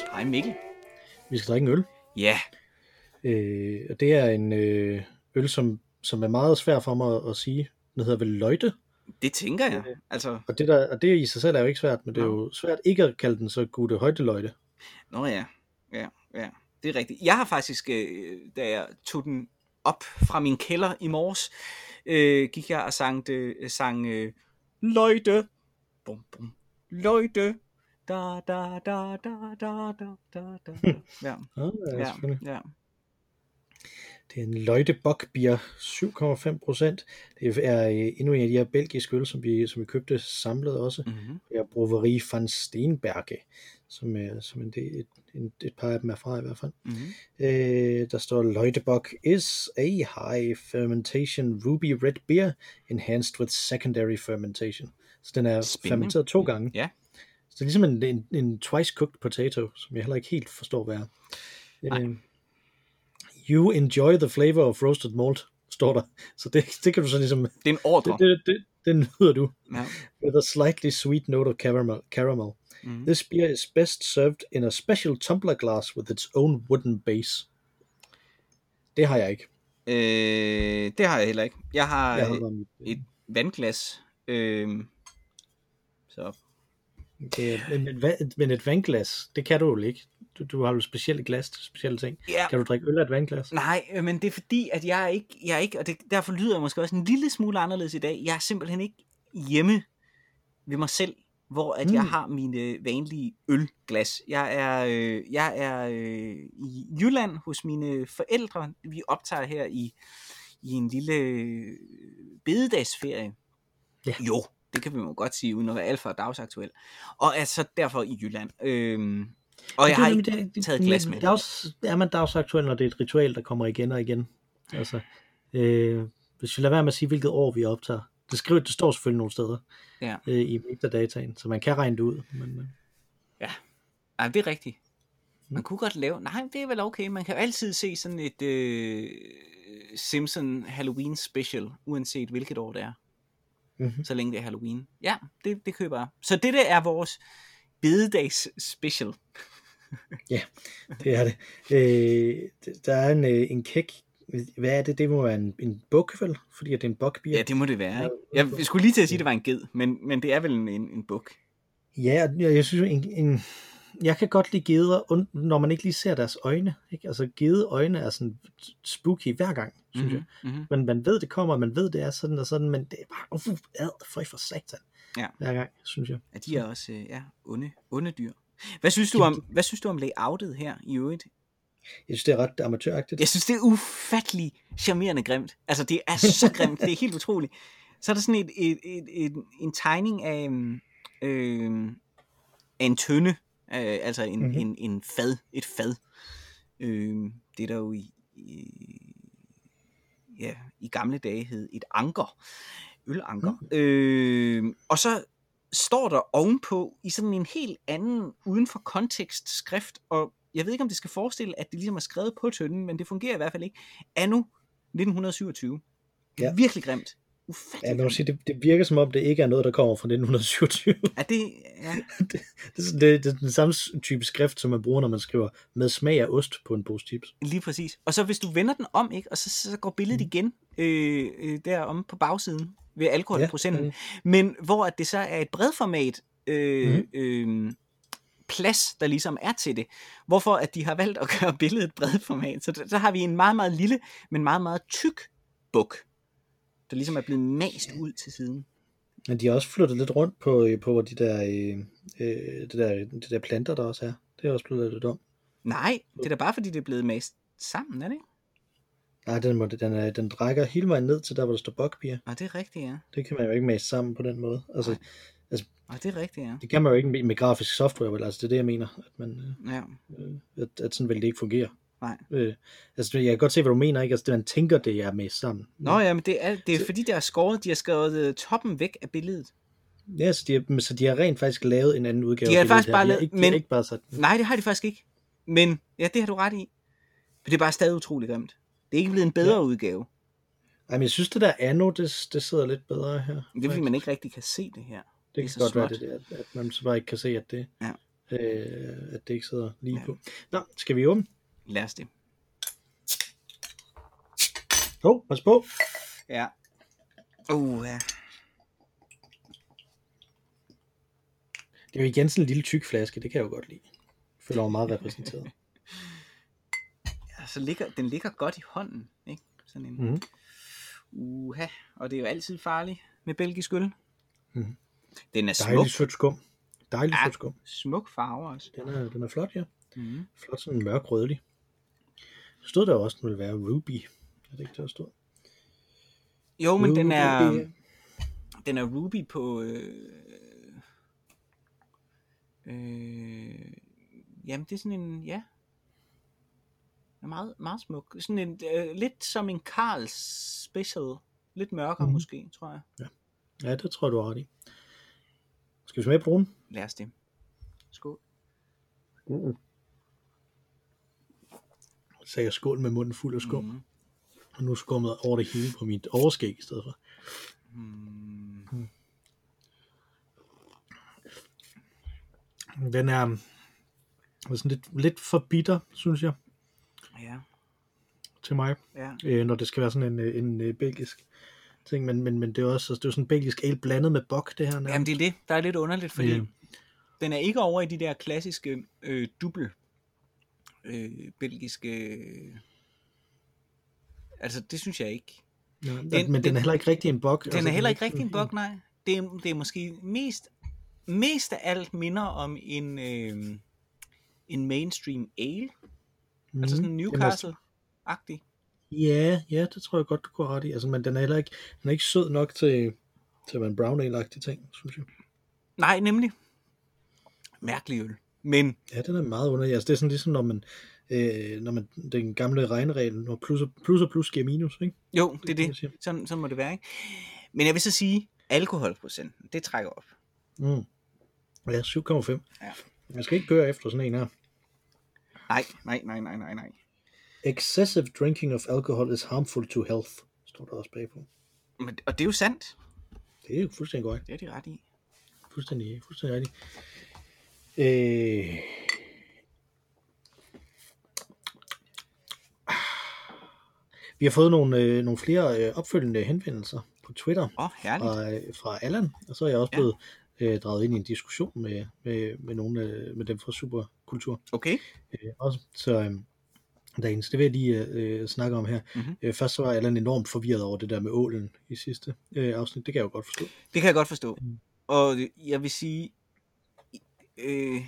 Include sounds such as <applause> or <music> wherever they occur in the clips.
Hej Mathias. Hej Mikkel. Vi skal drikke en øl. Ja, Øh, og det er en øh, øl, som, som er meget svær for mig at, at sige. Den hedder vel Løjte. det tænker jeg. Altså, Og det, der, og det i sig selv er jo ikke svært, men det er jo svært ikke at kalde den så gode højdeløjte. nå ja, ja, ja, det er rigtigt. Jeg har faktisk, øh, da jeg tog den op fra min kælder i morges, øh, gik jeg og sang, øh, sang øh, Løjte, bum, bum, Løjte, da, da, da, da, da, da, da, da. Hm. Ah, ja. ja, ja, ja. Det er en Løjtebokbier, 7,5 procent. Det er øh, endnu en af de her belgiske øl, som vi, som vi købte samlet også. Mm-hmm. Det er Broveri van Steenberge, som, er, som en, et, en, et par af dem er fra i hvert fald. Mm-hmm. Øh, der står Løjtebok is a high fermentation ruby red beer enhanced with secondary fermentation. Så den er Spindende. fermenteret to gange. Ja. Yeah. Så ligesom en, en, en twice cooked potato, som jeg heller ikke helt forstår, hvad er. Øh, you enjoy the flavor of roasted malt, står der. Så det, det kan du så ligesom, Det er en ordre. det, det, det, det nyder du. Ja. With a slightly sweet note of caramel. caramel. Mm. This beer is best served in a special tumbler glass with its own wooden base. Det har jeg ikke. Øh, det har jeg heller ikke. Jeg har, Jeg har mit, et vandglas. Øh, så det, er- men, men et vandglas, det kan du jo ikke. Du, du har jo specielle glas til specielle ting. ja, Kan du drikke øl af et vandglas? Nej, øh, men det er fordi, at jeg er ikke, jeg er ikke og det, derfor lyder jeg måske også en lille smule anderledes i dag. Jeg er simpelthen ikke hjemme ved mig selv, hvor at mm. jeg Mm. har mine vanlige ølglas. Jeg er, øh, jeg er øh, i Jylland hos mine forældre. Vi optager her i, i en lille øh, bededagsferie. Ja. Jo, det kan vi jo godt sige, uden at være alt for dagsaktuel. Og er så derfor i Jylland. Øhm, og jeg har ikke taget glas med. Dags, er man dagsaktuel, når det er et ritual, der kommer igen og igen? Altså, øh, hvis vi lader være med at sige, hvilket år vi optager. Det, skriver, det står selvfølgelig nogle steder Ja. øh, i metadataen, så man kan regne det ud. Men, øh, Nej, det er rigtigt. Mm. Man kunne godt lave... Nej, det er vel okay. Man kan jo altid se sådan et øh, Simpson Halloween special, uanset hvilket år det er. Mhm. Så længe det er Halloween. Ja, det, det køber jeg. Så det der er vores bededags special. <laughs> det er det. Øh, der er en, øh, en kæk. Hvad er det? Det må være en, en buk, vel? Fordi det er en bokbier. Ja, det må det være. Ikke? Ja, Jeg skulle lige til at sige, at det var en ged, men, men det er vel en, en, en buk. Ja, og jeg, jeg synes, en, en, jeg kan godt lide geder, når man ikke lige ser deres øjne. Ikke? Altså, gede øjne er sådan spooky hver gang, synes mm-hmm. jeg. Mm-hmm. Men man ved, det kommer, man ved, det er sådan og sådan, men det er bare, uh, ad, for for satan. Ja. Hver gang, synes jeg. Ja, de er også øh, ja, onde, onde dyr. Hvad synes, du om, hvad synes du om layoutet her i øvrigt? Jeg synes, det er ret amatøragtigt. Jeg synes, det er ufattelig charmerende grimt. Altså, det er så grimt. det er helt utroligt. Så er der sådan et, et, et, et, en tegning af, øhm, øh, af en tønde. Øh, altså en, Mhm. mm-hmm. en, en fad. Et fad. Øh, det er der jo i, i, ja, i gamle dage hed et anker. Ølanker. Mm. Øh, og så står der ovenpå i sådan en helt anden, uden for kontekst skrift, og jeg ved ikke, om det skal forestille, at det ligesom er skrevet på tønden, men det fungerer i hvert fald ikke. Anno 1927. Ja. Ja. Virkelig grimt. Ufattelig Ja, man må sige, det, det virker som om, det ikke er noget, der kommer fra 1927. Er det, ja, <laughs> det, det, er det, det er den samme type skrift, som man bruger, når man skriver med smag af ost på en pose chips. lige præcis. Og så hvis du vender den om, ikke, og så, så går billedet Mhm. igen øh, øh, derom på bagsiden ved alkoholprocenten, ja. men hvor at det så er et bredformat øh, mm-hmm. øh, plads, der ligesom er til det. Hvorfor at de har valgt at <laughs> gøre billedet bredformat. Så der, der har vi en meget, meget lille, men meget, meget tyk buk, der ligesom er blevet mast ud til siden. Men de har også flyttet lidt rundt på, øh, på de der, øh, øh, det der, de der planter, der også er. Det er også blevet lidt om. Nej, det er da bare fordi, det er blevet mast sammen, er det ikke? Nej, den, må, den, er, den rækker hele vejen ned til der, hvor der står bokbier. Nej, det er rigtigt, ja. Det kan man jo ikke mase sammen på den måde. Altså, Nej, det er rigtigt, ja. det kan man jo ikke med, med grafisk software, vel? Altså, det er det, jeg mener. At, man, ja. øh, at, at sådan vil det ikke fungere. Nej. Øh, altså, jeg kan godt se, hvad du mener, ikke? Altså, det, man tænker, det er med sammen. Nå ja, men det er, det er fordi, der er skåret, de har skrevet øh, toppen væk af billedet. Ja, så de, har, så de har rent faktisk lavet en anden udgave. De har faktisk bare lavet- men- ikke bare sat Nej, det har de faktisk ikke. Men, ja, det har du ret i. Men det er bare stadig utrolig grimt. Det er ikke blevet en bedre ja. udgave. Ej, men jeg synes, det der anno, det, det sidder lidt bedre her. Det er fordi, man ikke rigtig kan se det her. Det er kan så godt være, småt. det, der, at man så bare ikke kan se, at det... Ja. øh, at det ikke sidder lige Ja. på. Nå, skal vi åbne? Lad os det. Åh, oh, pas på. Ja. Uh, ja. Det er jo igen sådan en lille tyk flaske, det kan jeg jo godt lide. Jeg føler mig meget repræsenteret. <laughs> ja så ligger, den ligger godt i hånden, ikke? Sådan en, Mhm. uha, og det er jo altid farligt med belgisk øl. Mhm. Den er smuk. Dejligt sødt skum. Dejligt Ja. sødt skum. Smuk farve også. Den er, den er flot, ja. Mm. Flot sådan mørk rødlig. Stod der jo også, den ville være ruby. Er det ikke det, der stod? Jo, men den er, Ruby. den er ruby på... Øh, øh, jamen, det er sådan en... Ja. Er meget, meget smuk. Sådan en, øh, lidt som en Karls Special. Lidt mørkere mm. måske, tror jeg. Ja, det tror du har ret i. Skal vi smage på den? Lad os det. Skål. Uh. Sagde jeg skål med munden fuld af skum. Mm. Og nu skummet over det hele på mit overskæg i stedet for. Mm. Den er, sådan lidt, lidt for bitter, synes jeg, Ja, til mig. ja. øh, når det skal være sådan en, øh, en, en belgisk ting, men, men, men det er også altså, det er sådan en belgisk ale blandet med bok, det her. nærmest. Jamen, det er det, der er lidt underligt, fordi mm. den er ikke over i de der klassiske øh, dubbel øh, belgiske... Øh, altså, det synes jeg ikke. Ja, den, men den, den- er heller ikke rigtig en bok. Den er heller ikke rigtig en bok, nej. Det er, det er måske mest, mest af alt minder om en, øh, en mainstream ale. Mm. Altså sådan en Newcastle-agtig. Ja, ja, det tror jeg godt, du går ret i. Altså, men den er heller ikke, den er ikke sød nok til, til at være en brown ale-agtig ting, synes jeg. Nej, nemlig. Mærkelig øl. Men Ja, den er meget underlig. Altså, det er sådan ligesom, når man, øh, når man den gamle regneregel, når plus og plus, og plus giver minus, ikke? jo, det er det. Sådan, sådan må det være, ikke? Men jeg vil så sige, alkoholprocenten, det trækker op. Mm. Ja, 7,5. Ja. Man skal ikke køre efter sådan en her. Nej, nej, nej, nej, nej, nej. Excessive drinking of alcohol is harmful to health, står der også bagpå. Men, og det er jo sandt. Det er jo fuldstændig korrekt. Det er de ret i. Fuldstændig, fuldstændig rigtigt. Øh... Vi har fået nogle, øh, nogle flere øh, opfølgende henvendelser på Twitter oh, herligt. fra, øh, fra Allan, og så er jeg også Ja. blevet øh, draget ind i en diskussion med, med, med nogle øh, med dem fra Superkultur. Okay. Øh, også. Så øh, dagens, det vil jeg lige øh, snakke om her. Mhm. Øh, først så var Allan enormt forvirret over det der med ålen i sidste øh, afsnit. Det kan jeg jo godt forstå. Det kan jeg godt forstå. Mm. Og jeg vil sige, øh,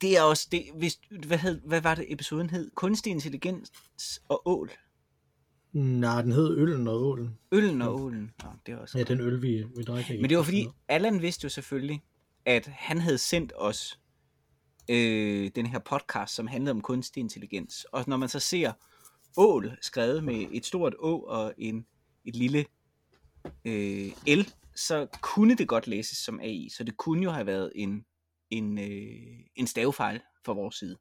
det er også det, hvis, hvad, hed, hvad var det episoden hed? Kunstig intelligens og ål. Nej, den hed Øllen og Ålen. Øllen og ålen. Nå, det er også. Ja, den øl, vi, vi drikker. Men det var fordi, Allan vidste jo selvfølgelig, at han havde sendt os øh, den her podcast, som handlede om kunstig intelligens. Og når man så ser ål skrevet med et stort å og en, et lille øh, L, så kunne det godt læses som AI. Så det kunne jo have været en, en, øh, en stavefejl fra vores side.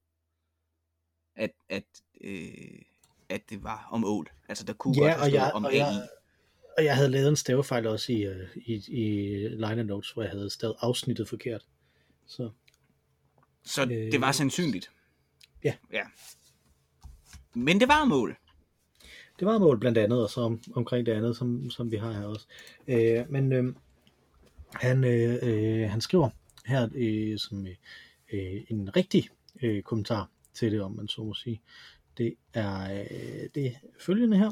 At, at, øh, at det var om ål. Altså der kunne Ja, godt have og jeg, om og, AI. jeg, og jeg havde lavet en stavefejl også i, øh, i, i liner notes, hvor jeg havde stavet afsnittet forkert. Så Så Øh, det var sandsynligt. ja. ja. Men det var mål det var mål blandt andet, og så om, omkring det andet, som, som vi har her også. Øh, men øh, han, øh, øh han skriver her øh, som øh, øh, en rigtig øh, kommentar til det, om man så må sige. Det er øh, det følgende her.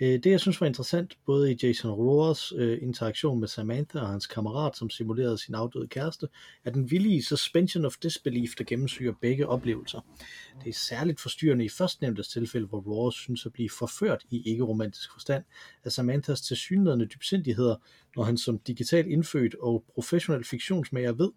Øh, Det jeg synes var interessant, både i Jason Roars øh, interaktion med Samantha og hans kammerat, som simulerede sin afdøde kæreste, er den villige suspension of disbelief, der gennemsyrer begge oplevelser. Det er særligt forstyrrende i førstnævntes tilfælde, hvor Roars synes at blive forført i ikke-romantisk forstand af Samanthas tilsyneladende dybsindigheder, når han som digital indfødt og professionel fiktionsmager ved,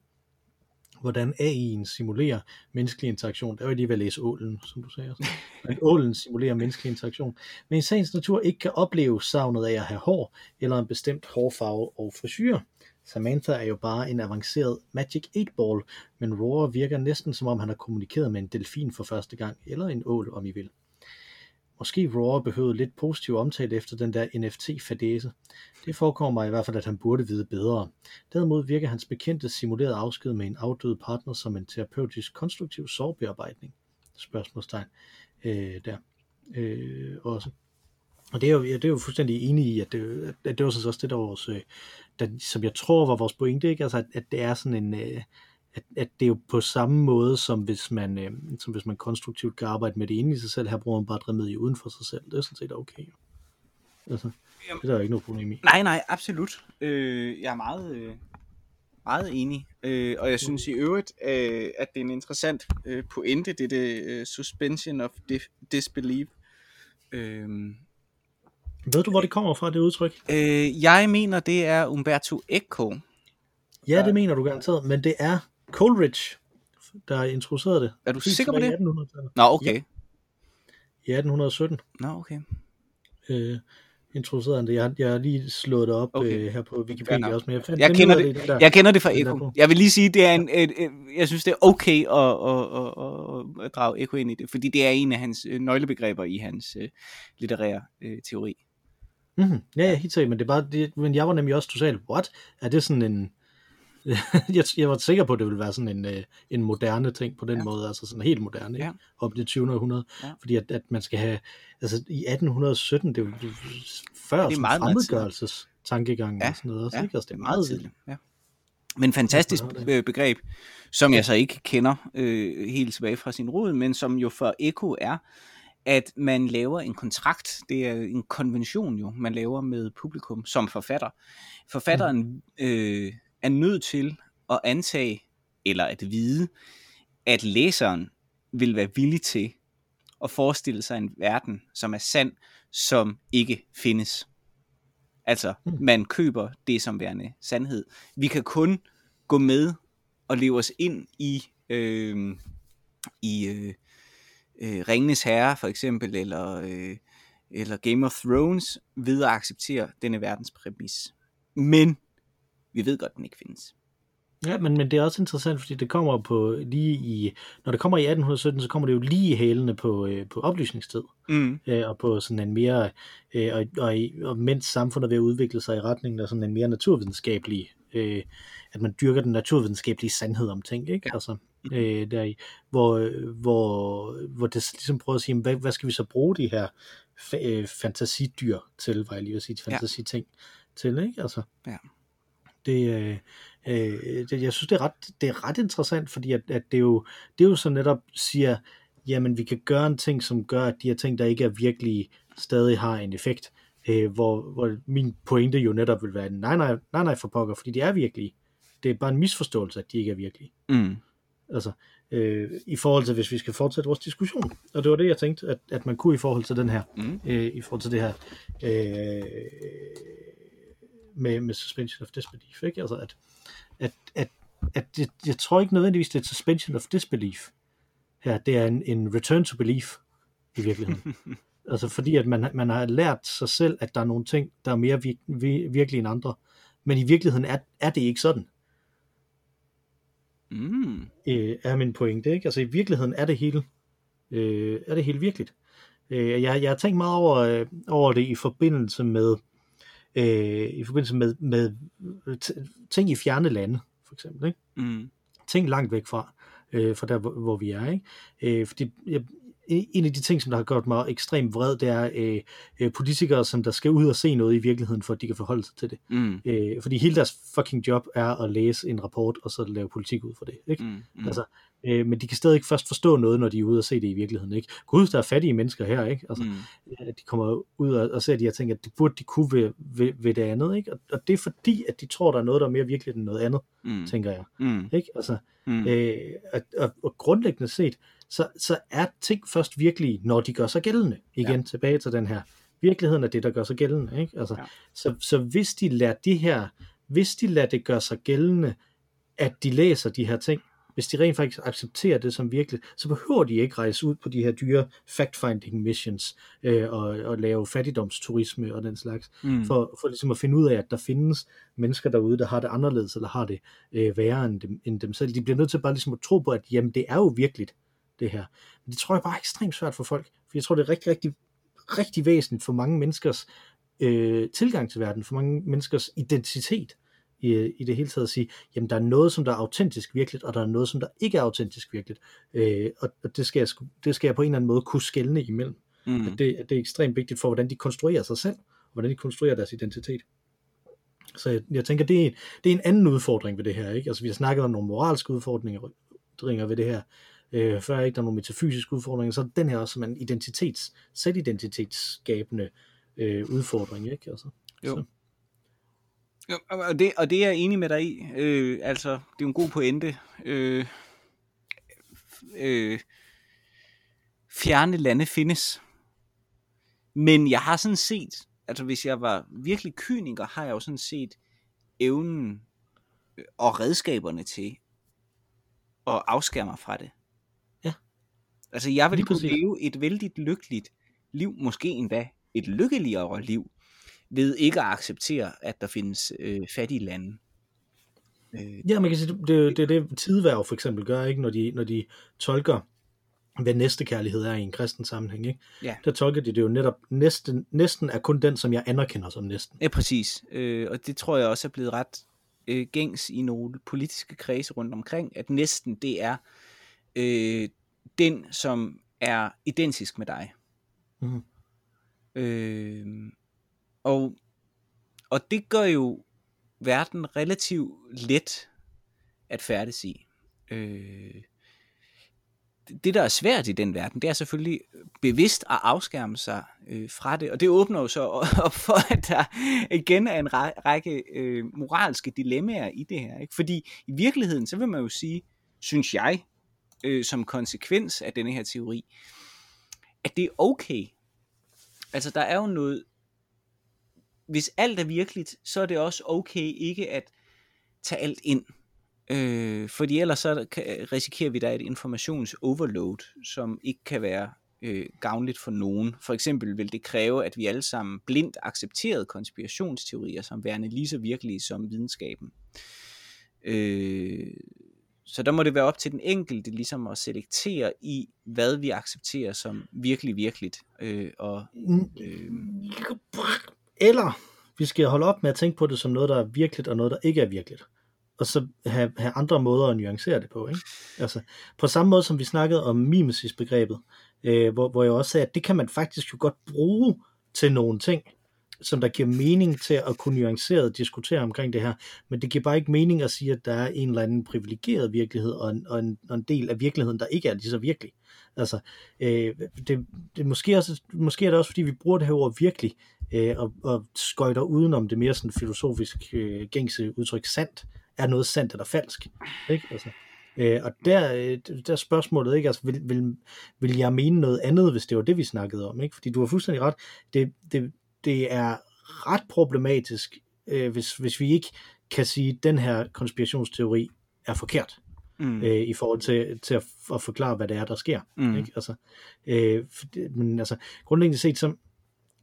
hvordan AI'en simulerer menneskelig interaktion. Der var jeg lige ved at læse ålen, som du sagde. også. Men ålen simulerer menneskelig interaktion. Men i sagens natur ikke kan opleve savnet af at have hår, eller en bestemt hårfarve og frisyr. Samantha er jo bare en avanceret Magic 8-ball, men Roar virker næsten som om han har kommunikeret med en delfin for første gang, eller en ål, om I vil. Måske Raw behøvede lidt positiv omtale efter den der NFT-fadese. Det forekommer mig i hvert fald, at han burde vide bedre. Derimod virker hans bekendte simuleret afsked med en afdød partner som en terapeutisk konstruktiv sorgbearbejdning. Spørgsmålstegn øh, der øh, også. Og det er, jo, ja, det er jo fuldstændig enig i, at det, at det var sådan også det, der vores, øh, der, som jeg tror var vores pointe, ikke? Altså, at, at det er sådan en, øh, at, at det er jo på samme måde, som hvis man, øh, som hvis man konstruktivt kan arbejde med det inde i sig selv, her bruger man bare et remedie uden for sig selv. Det er sådan set okay. Altså, det er der ikke noget problem i. Nej, nej, absolut. Øh, jeg er meget, øh, meget enig. Øh, og jeg synes i øvrigt, øh, at det er en interessant øh, pointe, det er øh, suspension of disbelief. Øh, Ved du, hvor det kommer fra, det udtryk? øh, jeg mener, det er Umberto Eco. Ja, det mener du garanteret, men det er Coleridge, der har introduceret det. Er du Helt sikker på det? 1800-tallet. Nå, okay. I 1817 Nå, okay. øh, introducerede han det. Jeg, jeg har lige slået det op Okay. øh, her på Wikipedia nok. også, men jeg fandt Jeg kender det. i den der. Jeg kender det fra Eko. Jeg vil lige sige, det er en, et, et, jeg synes, det er okay at, at, at, at, at drage Eko ind i det, fordi det er en af hans øh, nøglebegreber i hans øh, litterære øh, teori. Mm-hmm. Ja, ja, helt sikkert, men det er bare, det, men jeg var nemlig også totalt, what? Er det sådan en, <laughs> jeg, jeg var sikker på, at det ville være sådan en, øh, en moderne ting på den Ja. ja. måde, altså sådan helt moderne, Ja. ja. op i det 20. århundrede, Ja. ja. fordi at, at man skal have, altså i 1817, det jo før det er meget, fremmedgørelses tankegang Ja, og sådan noget også, ja, ikke? Altså, det er meget tidligt. Ja. Men fantastisk Ja, øh, begreb, som jeg så ikke kender øh, helt tilbage fra sin rod, men som jo for Eko er, at man laver en kontrakt, det er en konvention jo, man laver med publikum som forfatter. Forfatteren øh, er nødt til at antage, eller at vide, at læseren vil være villig til at forestille sig en verden, som er sand, som ikke findes. Altså, Mm. man køber det som værende sandhed. Vi kan kun gå med og leve os ind i, øh, i øh, øh, Ringenes Herre for eksempel, eller, øh, eller Game of Thrones, ved at acceptere denne verdens præmis. Men vi ved godt, den ikke findes. Ja, men, men det er også interessant, fordi det kommer på lige i, når det kommer i 1817, så kommer det jo lige i hælene på, øh, på oplysningstid. Mm. øh, og på sådan en mere, øh, og, og, og mens samfundet er ved at udvikle sig i retningen af sådan en mere naturvidenskabelig, øh, at man dyrker den naturvidenskabelige sandhed om ting, ikke? Ja. Altså, øh, der i, hvor, hvor, hvor det ligesom prøver at sige, hvad, hvad skal vi så bruge de her fa- øh, fantasidyr til, var jeg lige vil sige, Ja. fantasiting til, ikke? Altså, Ja. Det, øh, øh, det, jeg synes, det er ret, det er ret interessant, fordi at, at det, jo, det jo så netop siger, jamen vi kan gøre en ting, som gør, at de her ting, der ikke er virkelige, stadig har en effekt. Øh, hvor, hvor min pointe jo netop vil være, nej, nej, nej, nej for pokker, fordi de er virkelige. Det er bare en misforståelse, at de ikke er virkelige. Mm. Altså, øh, i forhold til, hvis vi skal fortsætte vores diskussion. Og det var det, jeg tænkte, at, at man kunne i forhold til den her, Mm. øh, i forhold til det her, øh, med, med suspension of disbelief, ikke? Altså, at, at, at, at det, jeg tror ikke nødvendigvis, det er et suspension of disbelief her, det er en, en return to belief i virkeligheden. <laughs> altså fordi, at man, man har lært sig selv, at der er nogle ting, der er mere vir, vir, virkelige end andre, men i virkeligheden er, er det ikke sådan Mm. øh, er min pointe. Ikke? Altså i virkeligheden er det hele, øh, er det hele virkeligt. Øh, jeg, jeg har tænkt meget over, øh, over det i forbindelse med øh, i forbindelse med, med ting i fjerne lande, for eksempel. Ikke? Mm. ting langt væk fra, øh, fra der, hvor, hvor vi er. Ikke? Øh, fordi jeg, en af de ting, som der har gjort mig ekstremt vred, det er øh, øh, politikere, som der skal ud og se noget i virkeligheden, for at de kan forholde sig til det. Mm. Øh, fordi hele deres fucking job er at læse en rapport, og så lave politik ud for det. Ikke? Mm. Mm. Altså, øh, men de kan stadig ikke først forstå noget, når de er ude og se det i virkeligheden. Ikke? Gud, der er fattige mennesker her, ikke? Altså, Mm. at de kommer ud og, og ser de her ting, at det burde de kunne ved, ved, ved det andet. Ikke? Og, og det er fordi, at de tror, der er noget, der er mere virkeligt end noget andet, Mm. tænker jeg. Mm. Ikke? Altså, Mm. Øh, og, og, og grundlæggende set, så, så er ting først virkelige, når de gør sig gældende. Igen ja. tilbage til den her. Virkeligheden er det, der gør sig gældende. Ikke? Altså, Ja. ja. så, så hvis de lader de her, hvis de lader det gøre sig gældende, at de læser de her ting, hvis de rent faktisk accepterer det som virkeligt, så behøver de ikke rejse ud på de her dyre fact-finding missions øh, og, og lave fattigdomsturisme og den slags, Mm. for, for ligesom at finde ud af, at der findes mennesker derude, der har det anderledes, eller har det øh, værre end dem, end dem selv. De bliver nødt til bare ligesom at tro på, at jamen, det er jo virkeligt, det her. Men det tror jeg bare er ekstremt svært for folk, for jeg tror, det er rigtig, rigtig, rigtig væsentligt for mange menneskers øh, tilgang til verden, for mange menneskers identitet i, i det hele taget at sige, jamen der er noget, som der er autentisk virkeligt, og der er noget, som der ikke er autentisk virkeligt. Øh, og og det, skal jeg, det skal jeg på en eller anden måde kunne skelne imellem. Mm. At det, at det er ekstremt vigtigt for, hvordan de konstruerer sig selv, og hvordan de konstruerer deres identitet. Så jeg, jeg tænker, det er, det er en anden udfordring ved det her. Ikke? Altså, vi har snakket om nogle moralske udfordringer ved det her, øh, før ikke der er nogle metafysiske udfordringer, så er den her også som en identitets, selvidentitetsskabende øh, udfordring. Ikke? Altså, jo. Så. Jo og, det, og det er jeg enig med dig i. Øh, altså, det er jo en god pointe. Øh, øh, fjerne lande findes. Men jeg har sådan set, altså hvis jeg var virkelig kyniker, har jeg jo sådan set evnen øh, og redskaberne til at afskære mig fra det. Ja. Altså jeg vil kunne leve et vældig lykkeligt liv, måske endda et lykkeligere liv, ved ikke at acceptere, at der findes øh, fattige lande. Øh, ja, man kan sige, det, det, det det tidværv for eksempel gør, ikke, når de, når de tolker hvad næstekærlighed er i en kristen sammenhæng. Ikke? Ja. Der tolker de det jo netop, næsten, næsten er kun den, som jeg anerkender som næsten. Ja, præcis. Øh, og det tror jeg også er blevet ret øh, gængs i nogle politiske kredse rundt omkring, at næsten det er øh, den, som er identisk med dig. Mm. Øh, og, og det gør jo verden relativt let at færdes i. Øh, det, der er svært i den verden, det er selvfølgelig bevidst at afskærme sig øh, fra det, og det åbner jo så <laughs> op for, at der igen er en række øh, moralske dilemmaer i det her. Ikke? Fordi i virkeligheden, så vil man jo sige, synes jeg, øh, som konsekvens af denne her teori, at det er okay. Altså der er jo noget, hvis alt er virkeligt, så er det også okay ikke at tage alt ind. Øh, fordi ellers så risikerer vi, der et informationsoverload, som ikke kan være øh, gavnligt for nogen. For eksempel vil det kræve, at vi alle sammen blindt accepterede konspirationsteorier som værende lige så virkelige som videnskaben. Øh, så der må det være op til den enkelte ligesom at selektere i, hvad vi accepterer som virkelig virkeligt. Øh, og, øh, eller vi skal holde op med at tænke på det som noget, der er virkeligt, og noget, der ikke er virkeligt og så have, have andre måder at nuancere det på. Ikke? Altså, på samme måde som vi snakkede om mimesis-begrebet, øh, hvor, hvor jeg også sagde, at det kan man faktisk jo godt bruge til nogle ting, som der giver mening til at kunne nuanceret diskutere omkring det her, men det giver bare ikke mening at sige, at der er en eller anden privilegeret virkelighed, og en, og en, og en del af virkeligheden, der ikke er lige så virkelig. Altså, øh, det, det måske, også, måske er det også, fordi vi bruger det her ord virkelig, øh, og, og skøjter udenom det mere sådan filosofisk øh, gængse udtryk sandt, er noget sandt eller falsk. Ikke? Altså, øh, og der, øh, der er spørgsmålet, ikke? Altså, vil, vil, vil jeg mene noget andet, hvis det var det, vi snakkede om? Ikke? Fordi du har fuldstændig ret. Det, det, det er ret problematisk, øh, hvis, hvis vi ikke kan sige, at den her konspirationsteori er forkert. Mm. Øh, i forhold til, til at, at forklare, hvad det er, der sker. Mm. Ikke? Altså, øh, men altså, grundlæggende set, så,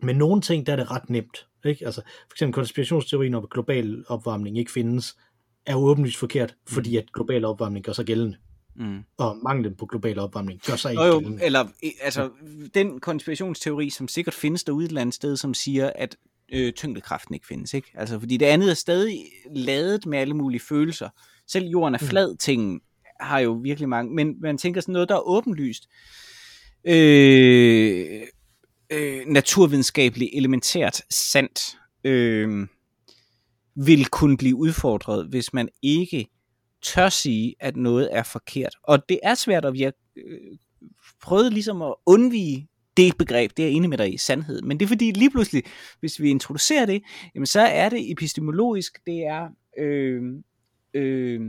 med nogle ting, der er det ret nemt. Ikke? Altså, for eksempel konspirationsteorien om, at global opvarmning ikke findes, er åbenlyst forkert, fordi mm. at global opvarmning gør sig gældende. Mm. Og manglen på global opvarmning gør sig ikke jo, gældende. Eller altså, den konspirationsteori, som sikkert findes derude et eller andet sted, som siger, at øh, tyngdekraften ikke findes. Ikke? Altså, fordi det andet er stadig ladet med alle mulige følelser. Selv jorden er mm. flad ting har jo virkelig mange, men man tænker sådan noget, der er åbenlyst. Øh, øh, naturvidenskabeligt elementært sandt. Øh, vil kunne blive udfordret, hvis man ikke tør sige, at noget er forkert. Og det er svært at virke, øh, prøvet ligesom at undvige det begreb, det er jeg enig med dig i, sandhed. Men det er fordi lige pludselig, hvis vi introducerer det, jamen så er det epistemologisk, det er øh, øh,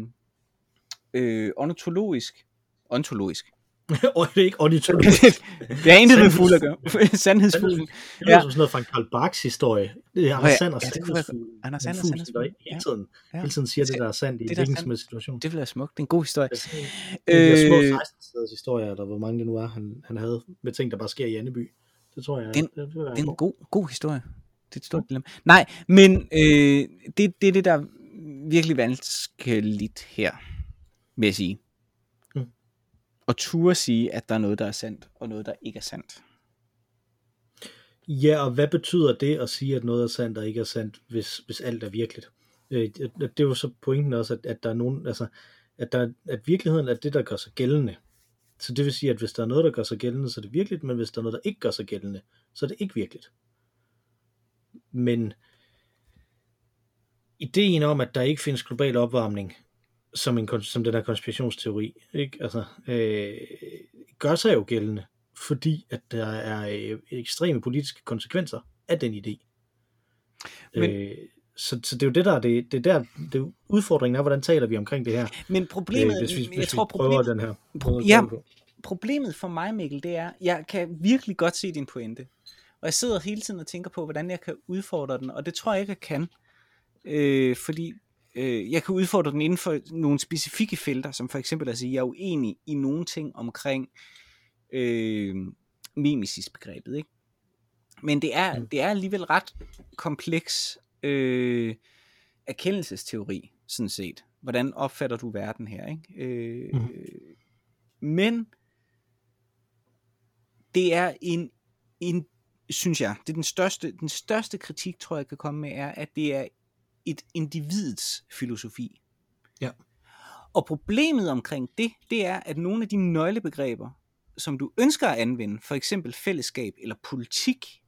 øh, ontologisk, ontologisk, <laughs> og det er ikke ornitolog. <laughs> det er intet med fugle at gøre. <laughs> Sandhedsfuglen. Det er som sådan noget fra en Karl Barks historie. Det er Anders Sand og Sandhedsfuglen. Anders Sand og Sandhedsfuglen. Hele tiden, hele tiden siger det, der er sandt i en hvilken som situation. Det vil være smukt. Det er en god historie. Det er små 16-siders historier, eller hvor mange det nu er, han, han havde med ting, der bare sker i Anneby. Det tror jeg. Det, det, det, det er en god, god historie. Det er et stort dilemma. Nej, men øh, det, det er det, der er virkelig vanskeligt her, vil jeg sige at turde sige, at der er noget, der er sandt, og noget, der ikke er sandt. Ja, og hvad betyder det at sige, at noget er sandt og ikke er sandt, hvis, hvis alt er virkeligt? Øh, det er jo så pointen også, at, at der er nogen, altså, at, der, at virkeligheden er det, der gør sig gældende. Så det vil sige, at hvis der er noget, der gør sig gældende, så er det virkeligt, men hvis der er noget, der ikke gør sig gældende, så er det ikke virkeligt. Men ideen om, at der ikke findes global opvarmning, som, en, som den der konspirationsteori, ikke? Altså, øh, gør sig jo gældende, fordi at der er øh, ekstreme politiske konsekvenser af den idé. Men, øh, så, så det er jo det der, det, det der, det udfordringen er, hvordan taler vi omkring det her? Men problemet, øh, hvis vi, hvis jeg vi tror prøver problemet, den her. Pro, ja, problemet for mig, Mikkel, det er, jeg kan virkelig godt se din pointe. Og jeg sidder hele tiden og tænker på, hvordan jeg kan udfordre den, og det tror jeg ikke, jeg kan. Øh, fordi øh, jeg kan udfordre den inden for nogle specifikke felter, som for eksempel, altså jeg er uenig i nogle ting omkring øh, mimesis-begrebet, ikke? Men det er, mm. det er alligevel ret kompleks øh, erkendelsesteori, sådan set. Hvordan opfatter du verden her, ikke? Øh, mm. Men det er en, en, synes jeg, det er den største, den største kritik, tror jeg, kan komme med, er, at det er et individs filosofi. Ja. Og problemet omkring det, det er, at nogle af de nøglebegreber, som du ønsker at anvende, for eksempel fællesskab eller politik,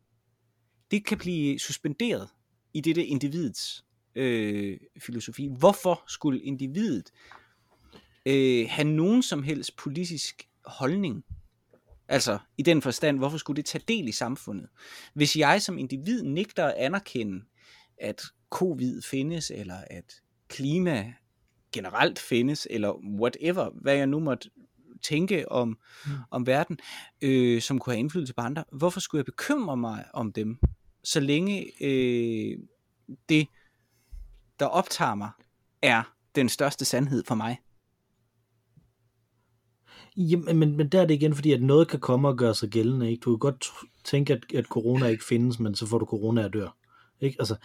det kan blive suspenderet i dette individets øh, filosofi. Hvorfor skulle individet øh, have nogen som helst politisk holdning? Altså i den forstand, hvorfor skulle det tage del i samfundet? Hvis jeg som individ nægter at anerkende, at covid findes, eller at klima generelt findes, eller whatever, hvad jeg nu måtte tænke om, mm. om verden, øh, som kunne have indflydelse på andre. Hvorfor skulle jeg bekymre mig om dem, så længe øh, det, der optager mig, er den største sandhed for mig? Jamen, men, men der er det igen, fordi at noget kan komme og gøre sig gældende. Ikke? Du kan godt tænke, at, at corona ikke findes, men så får du corona og dør. Ikke? Altså,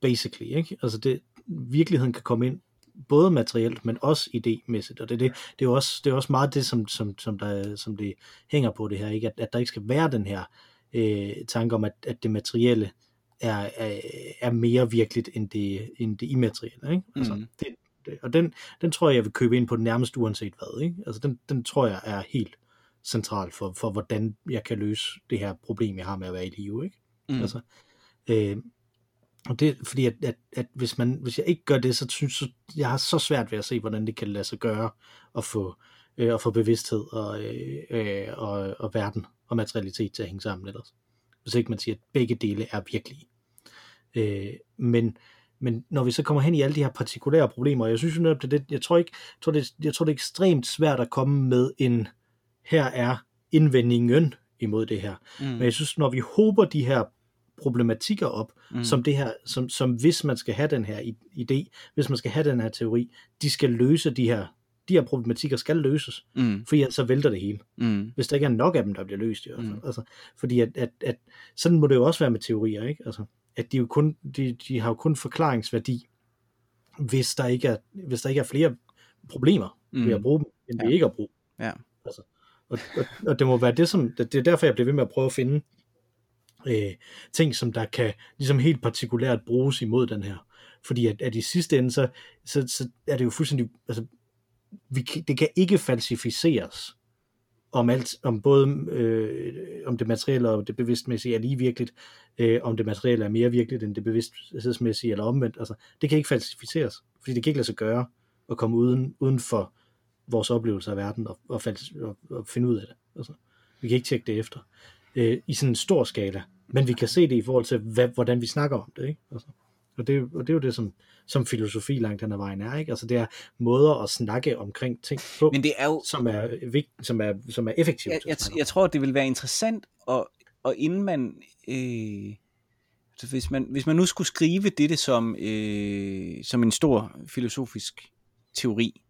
basically. Ikke? Altså det, virkeligheden kan komme ind både materielt, men også idémæssigt, og det, det, det, er også, det er også meget det, som, som, som, der, som det hænger på det her, ikke? At, at der ikke skal være den her øh, tanke om, at, at det materielle er, er, er mere virkeligt end det, end det immaterielle. Ikke? Altså, mm. det, det, og den, den tror jeg, jeg vil købe ind på den nærmest uanset hvad. Ikke? Altså, den, den tror jeg er helt central for, for, hvordan jeg kan løse det her problem, jeg har med at være i live. Ikke? Mm. Altså, øh, og det er fordi, at, at, at hvis, man, hvis jeg ikke gør det, så synes jeg, jeg har så svært ved at se, hvordan det kan lade sig gøre at få, øh, at få bevidsthed og, øh, øh, og, og verden og materialitet til at hænge sammen ellers. Hvis ikke man siger, at begge dele er virkelige. Øh, men, men når vi så kommer hen i alle de her partikulære problemer, jeg synes jo netop, det, det jeg tror ikke, jeg tror, det, jeg tror det er ekstremt svært at komme med en, her er indvendingen imod det her. Mm. Men jeg synes, når vi håber de her problematikker op, mm. som det her, som, som hvis man skal have den her idé, hvis man skal have den her teori, de skal løse de her, de her problematikker skal løses, mm. fordi så vælter det hele. Mm. Hvis der ikke er nok af dem, der bliver løst i hvert fald. Mm. Altså, fordi at, at, at, sådan må det jo også være med teorier, ikke? Altså, at de, jo kun, de, de har jo kun forklaringsværdi, hvis der ikke er, hvis der ikke er flere problemer mm. ved at bruge dem, end ja. ved ikke at bruge. Ja. Altså, og, og, og det må være det, som, det, det er derfor, jeg bliver ved med at prøve at finde øh, ting, som der kan ligesom helt partikulært bruges imod den her. Fordi at, at i sidste ende, så, så, så er det jo fuldstændig, altså, vi, det kan ikke falsificeres, om alt, om både øh, om det materielle og det bevidstmæssige er lige virkeligt, øh, om det materielle er mere virkeligt end det bevidsthedsmæssige eller omvendt. Altså, det kan ikke falsificeres, fordi det kan ikke lade sig gøre at komme uden, uden for vores oplevelse af verden og, og, og, og finde ud af det. Altså, vi kan ikke tjekke det efter øh, i sådan en stor skala, men vi kan se det i forhold til, hvad, hvordan vi snakker om det. Ikke? Altså, og, det, og det er jo det, som, som filosofi langt den ad vejen er. Ikke? Altså, det er måder at snakke omkring ting på, men det er jo... som, er, som, er, som er effektivt. Jeg, jeg, jeg tror, det vil være interessant, og, og inden man... Øh så hvis man, hvis man nu skulle skrive dette som, øh, som en stor filosofisk teori,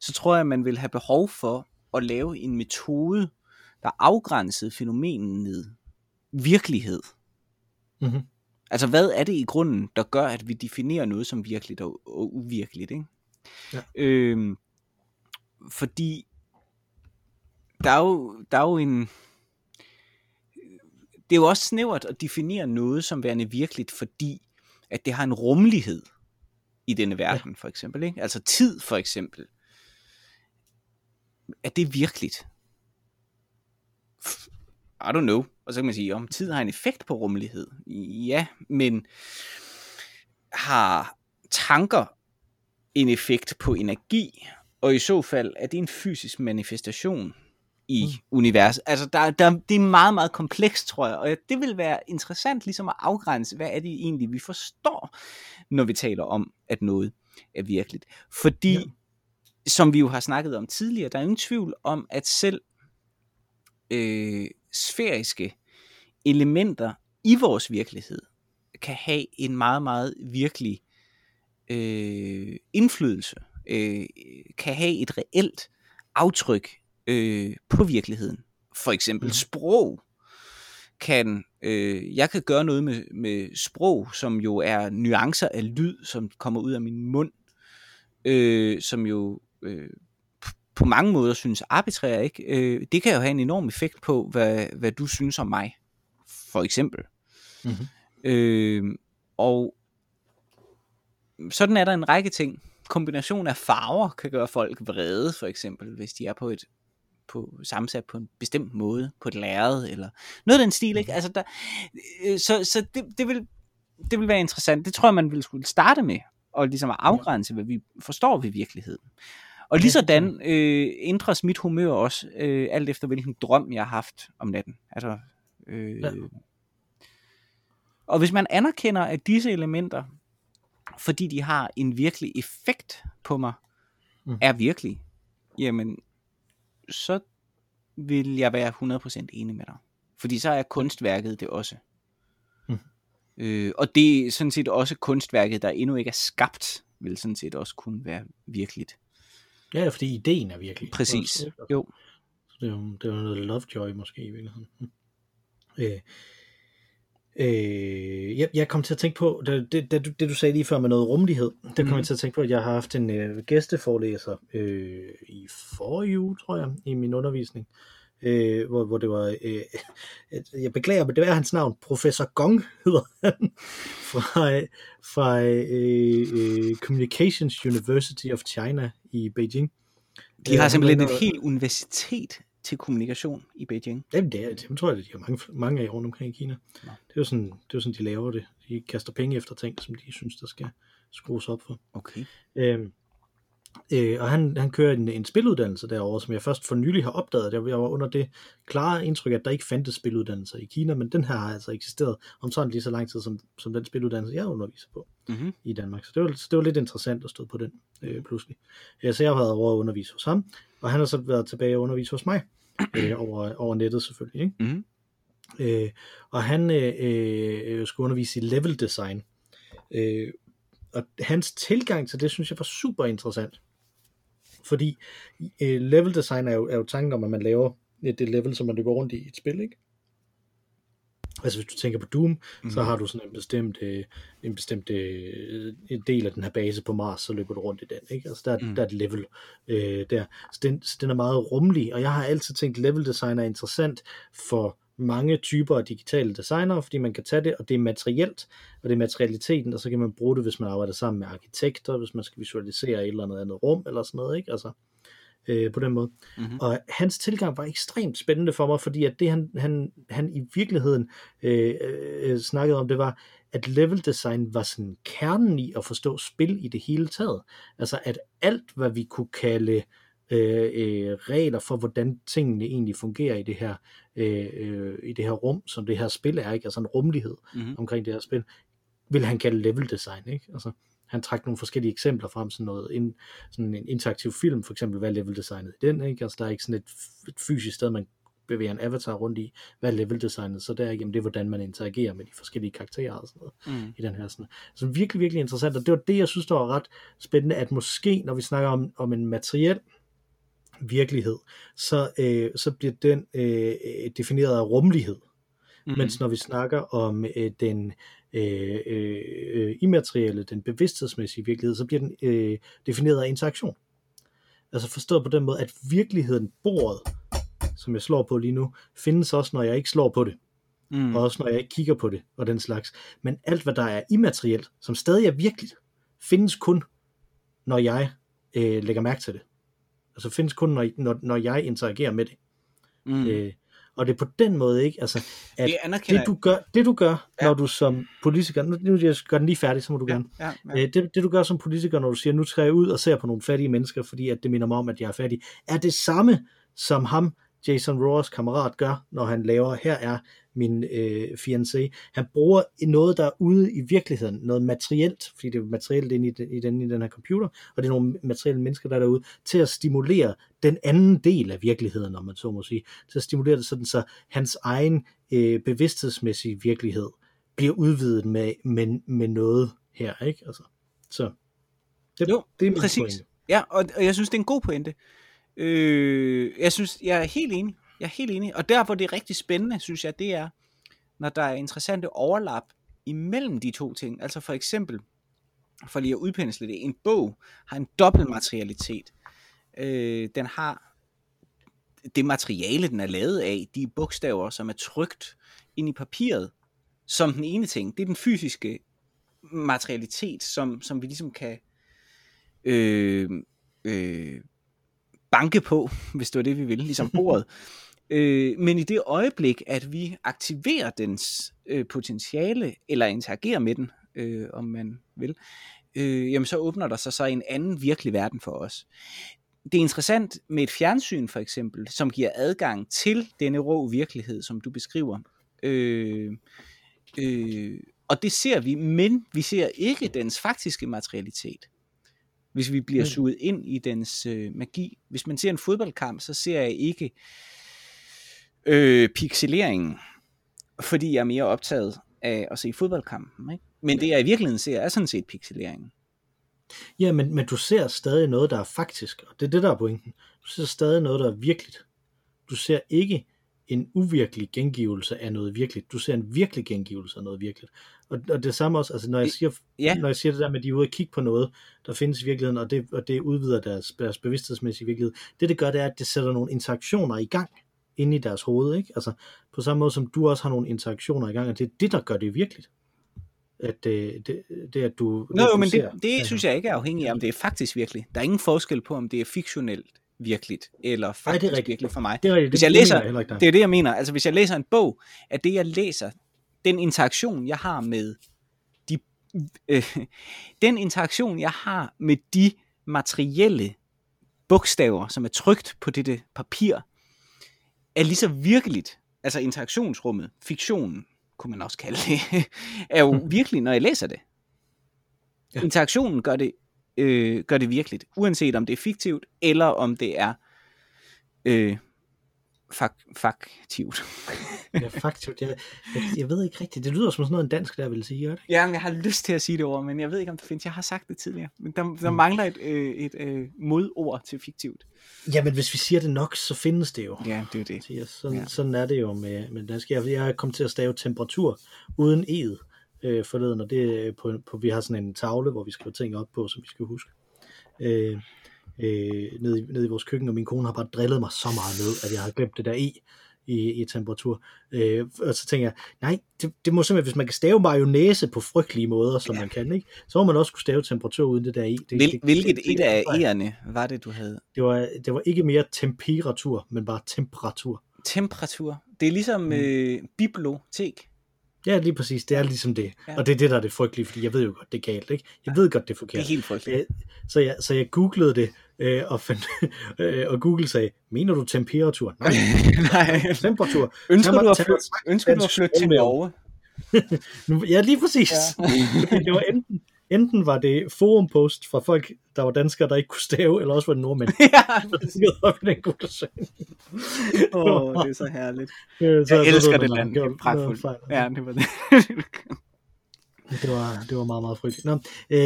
så tror jeg, at man vil have behov for at lave en metode, der afgrænsede fænomenet virkelighed. Mm-hmm. Altså, hvad er det i grunden, der gør, at vi definerer noget som virkeligt og, og uvirkeligt? Ikke? Ja. Øhm, fordi der er, jo, der er jo en... det er jo også snævert at definere noget som værende virkeligt, fordi at det har en rummelighed i denne verden, ja. for eksempel. Ikke? Altså tid, for eksempel. Er det virkeligt? I don't know. Og så kan man sige, om tid har en effekt på rummelighed. Ja, men har tanker en effekt på energi? Og i så fald, er det en fysisk manifestation i mm. universet? Altså, der, der, det er meget, meget komplekst, tror jeg. Og det vil være interessant ligesom at afgrænse, hvad er det egentlig, vi forstår, når vi taler om, at noget er virkeligt. Fordi, ja. som vi jo har snakket om tidligere, der er ingen tvivl om, at selv øh, sfæriske elementer i vores virkelighed kan have en meget, meget virkelig øh, indflydelse, øh, kan have et reelt aftryk øh, på virkeligheden. For eksempel mm. sprog kan, øh, jeg kan gøre noget med, med sprog, som jo er nuancer af lyd, som kommer ud af min mund, øh, som jo øh, på mange måder synes arbitrære, ikke? Øh, det kan jo have en enorm effekt på, hvad, hvad du synes om mig, for eksempel. Mm-hmm. Øh, og sådan er der en række ting. Kombination af farver kan gøre folk vrede, for eksempel, hvis de er på et på, sammensat på en bestemt måde, på et lærred, eller noget af den stil, ikke? Mhm. Altså der, øh, så så det, det, vil, det vil være interessant. Det tror jeg, man ville skulle starte med, og ligesom at afgrænse, hvad vi forstår ved virkeligheden. Og lige sådan øh, ændres mit humør også, øh, alt efter hvilken drøm jeg har haft om natten. Altså, øh, ja. Og hvis man anerkender, at disse elementer, fordi de har en virkelig effekt på mig, mm. er virkelige, jamen, så vil jeg være 100% enig med dig. Fordi så er kunstværket det også. Mm. Øh, og det er sådan set også kunstværket, der endnu ikke er skabt, vil sådan set også kunne være virkeligt. Ja, fordi ideen er virkelig. Præcis, også, jo. Så det jo, det jo noget Lovejoy måske i virkeligheden. Hm. Øh, øh, jeg, jeg kom til at tænke på, det, det, det, det du sagde lige før med noget rummelighed, det kom mm. jeg til at tænke på, at jeg har haft en øh, gæsteforelæser øh, i forrige uge, tror jeg, i min undervisning, øh, hvor, hvor det var, øh, jeg beklager, men det er hans navn, Professor Gong hedder han, <laughs> fra, fra øh, øh, Communications University of China i Beijing. De har øh, simpelthen et helt universitet til kommunikation i Beijing. Jamen, det, er, det tror jeg, de har mange, mange af rundt omkring i Kina. Ja. Det er jo sådan, det er jo sådan, de laver det. De kaster penge efter ting, som de synes, der skal skrues op for. Okay. Øhm, Øh, og han, han kører en, en spiluddannelse derovre, som jeg først for nylig har opdaget. Jeg, jeg var under det klare indtryk, at der ikke fandtes spiluddannelser i Kina, men den her har altså eksisteret om sådan lige så lang tid, som, som den spiluddannelse, jeg underviser på mm-hmm. i Danmark. Så det var, det var lidt interessant at stå på den øh, pludselig. Øh, så jeg har været over at undervise hos ham, og han har så været tilbage og undervise hos mig, <clears throat> øh, over, over nettet selvfølgelig. Ikke? Mm-hmm. Øh, og han øh, øh, skulle undervise i level design. Øh, og hans tilgang til det, synes jeg var super interessant. Fordi øh, level design er jo, er jo tanken om, at man laver det level, som man løber rundt i et spil, ikke? Altså hvis du tænker på Doom, mm. så mhm. har du sådan en bestemt, øh, en bestemt øh, en del af den her base på Mars, så løber du rundt i den, ikke? Altså der, mm. der er et level øh, der. Så den, så den er meget rummelig, og jeg har altid tænkt, level design er interessant for mange typer af digitale designere, fordi man kan tage det, og det er materielt, og det er materialiteten, og så kan man bruge det, hvis man arbejder sammen med arkitekter, hvis man skal visualisere et eller andet andet rum, eller sådan noget, ikke? Altså, øh, på den måde. Mm-hmm. Og hans tilgang var ekstremt spændende for mig, fordi at det han, han, han i virkeligheden øh, øh, snakkede om, det var, at level design var sådan kernen i at forstå spil i det hele taget. Altså at alt, hvad vi kunne kalde øh, øh, regler for, hvordan tingene egentlig fungerer i det her øh, øh, i det her rum, som det her spil er, ikke? altså en rummelighed mm-hmm. omkring det her spil, vil han kalde level design, ikke? Altså, han trak nogle forskellige eksempler frem, sådan noget, en, sådan en interaktiv film, for eksempel, hvad er level designet i den, ikke? Altså, der er ikke sådan et, et fysisk sted, man bevæger en avatar rundt i, hvad er level designet, så der er jamen, det er, hvordan man interagerer med de forskellige karakterer og sådan noget, mm. i den her sådan. Så virkelig, virkelig interessant, og det var det, jeg synes, der var ret spændende, at måske, når vi snakker om, om en materiel virkelighed, så, øh, så bliver den øh, defineret af rummelighed. Mm. Mens når vi snakker om øh, den øh, øh, immaterielle, den bevidsthedsmæssige virkelighed, så bliver den øh, defineret af interaktion. Altså forstået på den måde, at virkeligheden, bordet, som jeg slår på lige nu, findes også, når jeg ikke slår på det. mm. og også når jeg ikke kigger på det, og den slags. Men alt, hvad der er immaterielt, som stadig er virkeligt, findes kun, når jeg øh, lægger mærke til det. Altså findes kun, når, når, når jeg interagerer med det. Mm. Øh, og det er på den måde ikke, altså, at det, det du gør, det du gør, ja. når du som politiker, nu, nu jeg gør den lige færdig, så må du ja, gerne, ja, ja. Øh, det, det du gør som politiker, når du siger, nu skal jeg ud og ser på nogle fattige mennesker, fordi at det minder mig om, at jeg er fattig, er det samme, som ham, Jason Roars kammerat, gør, når han laver, her er min øh, fiancé. Han bruger noget, der er ude i virkeligheden, noget materielt, fordi det er materielt inde i, den, i, den, i den her computer, og det er nogle materielle mennesker, der er derude, til at stimulere den anden del af virkeligheden, om man så må sige. Til at stimulere det sådan, så hans egen øh, bevidsthedsmæssige virkelighed bliver udvidet med, med, med noget her, ikke? Altså, så det, jo, det er præcis. Pointe. Ja, og, og jeg synes, det er en god pointe. Øh, jeg synes, jeg er helt enig. Jeg er helt enig. Og der, hvor det er rigtig spændende, synes jeg, det er, når der er interessante overlap imellem de to ting. Altså for eksempel, for lige at udpensle det, en bog har en dobbelt materialitet. Øh, den har det materiale, den er lavet af, de bogstaver, som er trygt ind i papiret, som den ene ting. Det er den fysiske materialitet, som, som vi ligesom kan øh, øh, banke på, hvis det var det, vi ville, ligesom <laughs> bordet. øh, men i det øjeblik, at vi aktiverer dens øh, potentiale, eller interagerer med den, øh, om man vil, øh, jamen så åbner der sig så en anden virkelig verden for os. Det er interessant med et fjernsyn for eksempel, som giver adgang til denne rå virkelighed, som du beskriver. Øh, øh, og det ser vi, men vi ser ikke dens faktiske materialitet hvis vi bliver mm. suget ind i dens øh, magi. Hvis man ser en fodboldkamp, så ser jeg ikke øh, pixeleringen, fordi jeg er mere optaget af at se fodboldkampen. Ikke? Men det jeg i virkeligheden ser, er sådan set pixeleringen. Ja, men, men du ser stadig noget, der er faktisk, og det er det, der er pointen. Du ser stadig noget, der er virkeligt. Du ser ikke en uvirkelig gengivelse af noget virkeligt. Du ser en virkelig gengivelse af noget virkeligt. Og, og det samme også, altså når jeg siger, ja. når jeg siger det der med, at de er ude og kigge på noget, der findes i virkeligheden, og det, og det udvider deres, deres bevidsthedsmæssige virkelighed, det det gør, det er, at det sætter nogle interaktioner i gang inde i deres hoved, ikke? Altså på samme måde som du også har nogle interaktioner i gang, og det er det, der gør det virkeligt. At det, det, det at du... Nå, jo, men det, det synes jeg ikke er afhængigt af, om det er faktisk virkelig. Der er ingen forskel på, om det er fiktionelt virkeligt, eller faktisk Ej, det er virkeligt for mig. Det er rigtigt. Hvis jeg læser, jeg det er det, jeg mener. Altså, hvis jeg læser en bog, at det, jeg læser, den interaktion, jeg har med de, øh, <laughs> den interaktion, jeg har med de materielle bogstaver, som er trygt på dette papir, er lige så virkeligt, altså interaktionsrummet, fiktionen, kunne man også kalde det, <laughs> er jo hmm. virkelig, når jeg læser det. Ja. Interaktionen gør det øh, gør det virkeligt, uanset om det er fiktivt, eller om det er øh, fak- faktivt. <laughs> ja, faktivt. Jeg, jeg, jeg ved ikke rigtigt. Det lyder som sådan noget en dansk, der vil sige, det? Ja, men jeg har lyst til at sige det ord, men jeg ved ikke, om det findes. Jeg har sagt det tidligere. Men der, der mm. mangler et, øh, et øh, modord til fiktivt. Ja, men hvis vi siger det nok, så findes det jo. Ja, det er det. sådan, ja. sådan er det jo med, med dansk. Jeg, jeg er kommet til at stave temperatur uden ed øh, forleden, og det på, på, vi har sådan en tavle, hvor vi skriver ting op på, som vi skal huske. Øh, øh, nede, i, nede i vores køkken, og min kone har bare drillet mig så meget med, at jeg har glemt det der i, i, i temperatur. Øh, og så tænker jeg, nej, det, det må simpelthen, hvis man kan stave mayonnaise på frygtelige måder, som ja. man kan, ikke? så må man også kunne stave temperatur uden det der i. Det, Hvil, det, hvilket det, et af ærerne var det, du havde? Det var, det var ikke mere temperatur, men bare temperatur. Temperatur. Det er ligesom mm. øh, bibliotek. Ja, lige præcis. Det er ligesom det. Ja. Og det er det, der er det frygtelige, fordi jeg ved jo godt, det er galt. Ikke? Jeg ved godt, det er forkert. Det er helt frygteligt. Så jeg, så jeg googlede det, øh, og, fandt, <laughs> øh, og Google sagde, mener du temperatur? <laughs> Nej, Nej. temperatur. Ønsker du at flytte, ønsker du at flytte til Norge? <laughs> ja, lige præcis. Ja. det var enten, enten var det forumpost fra folk, der var danskere, der ikke kunne stave, eller også var det nordmænd. <laughs> ja, det op i den gode Åh, oh, det er så herligt. Ja, så, jeg så, elsker det land. Det er pragtfuldt. Ja, det var det. <laughs> det, var, det var meget, meget frygteligt. Nå, øh,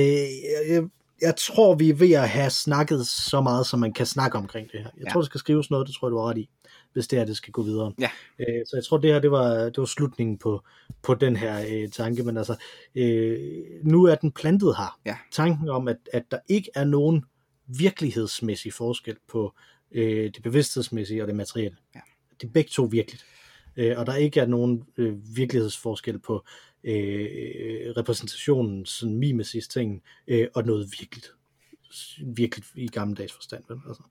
jeg, jeg tror, vi er ved at have snakket så meget, som man kan snakke omkring det her. Jeg ja. tror, der skal skrives noget, det tror jeg, du har ret i hvis det her det skal gå videre. Ja. Øh, så jeg tror, det her det var, det var slutningen på, på den her øh, tanke, men altså, øh, nu er den plantet her. Ja. Tanken om, at, at der ikke er nogen virkelighedsmæssig forskel på øh, det bevidsthedsmæssige og det materielle. Ja. Det er begge to virkeligt. øh, og der ikke er nogen øh, virkelighedsforskel på øh, repræsentationen, sådan mimesis ting, øh, og noget virkelig, virkelig i gammeldags forstand. Vel? Altså.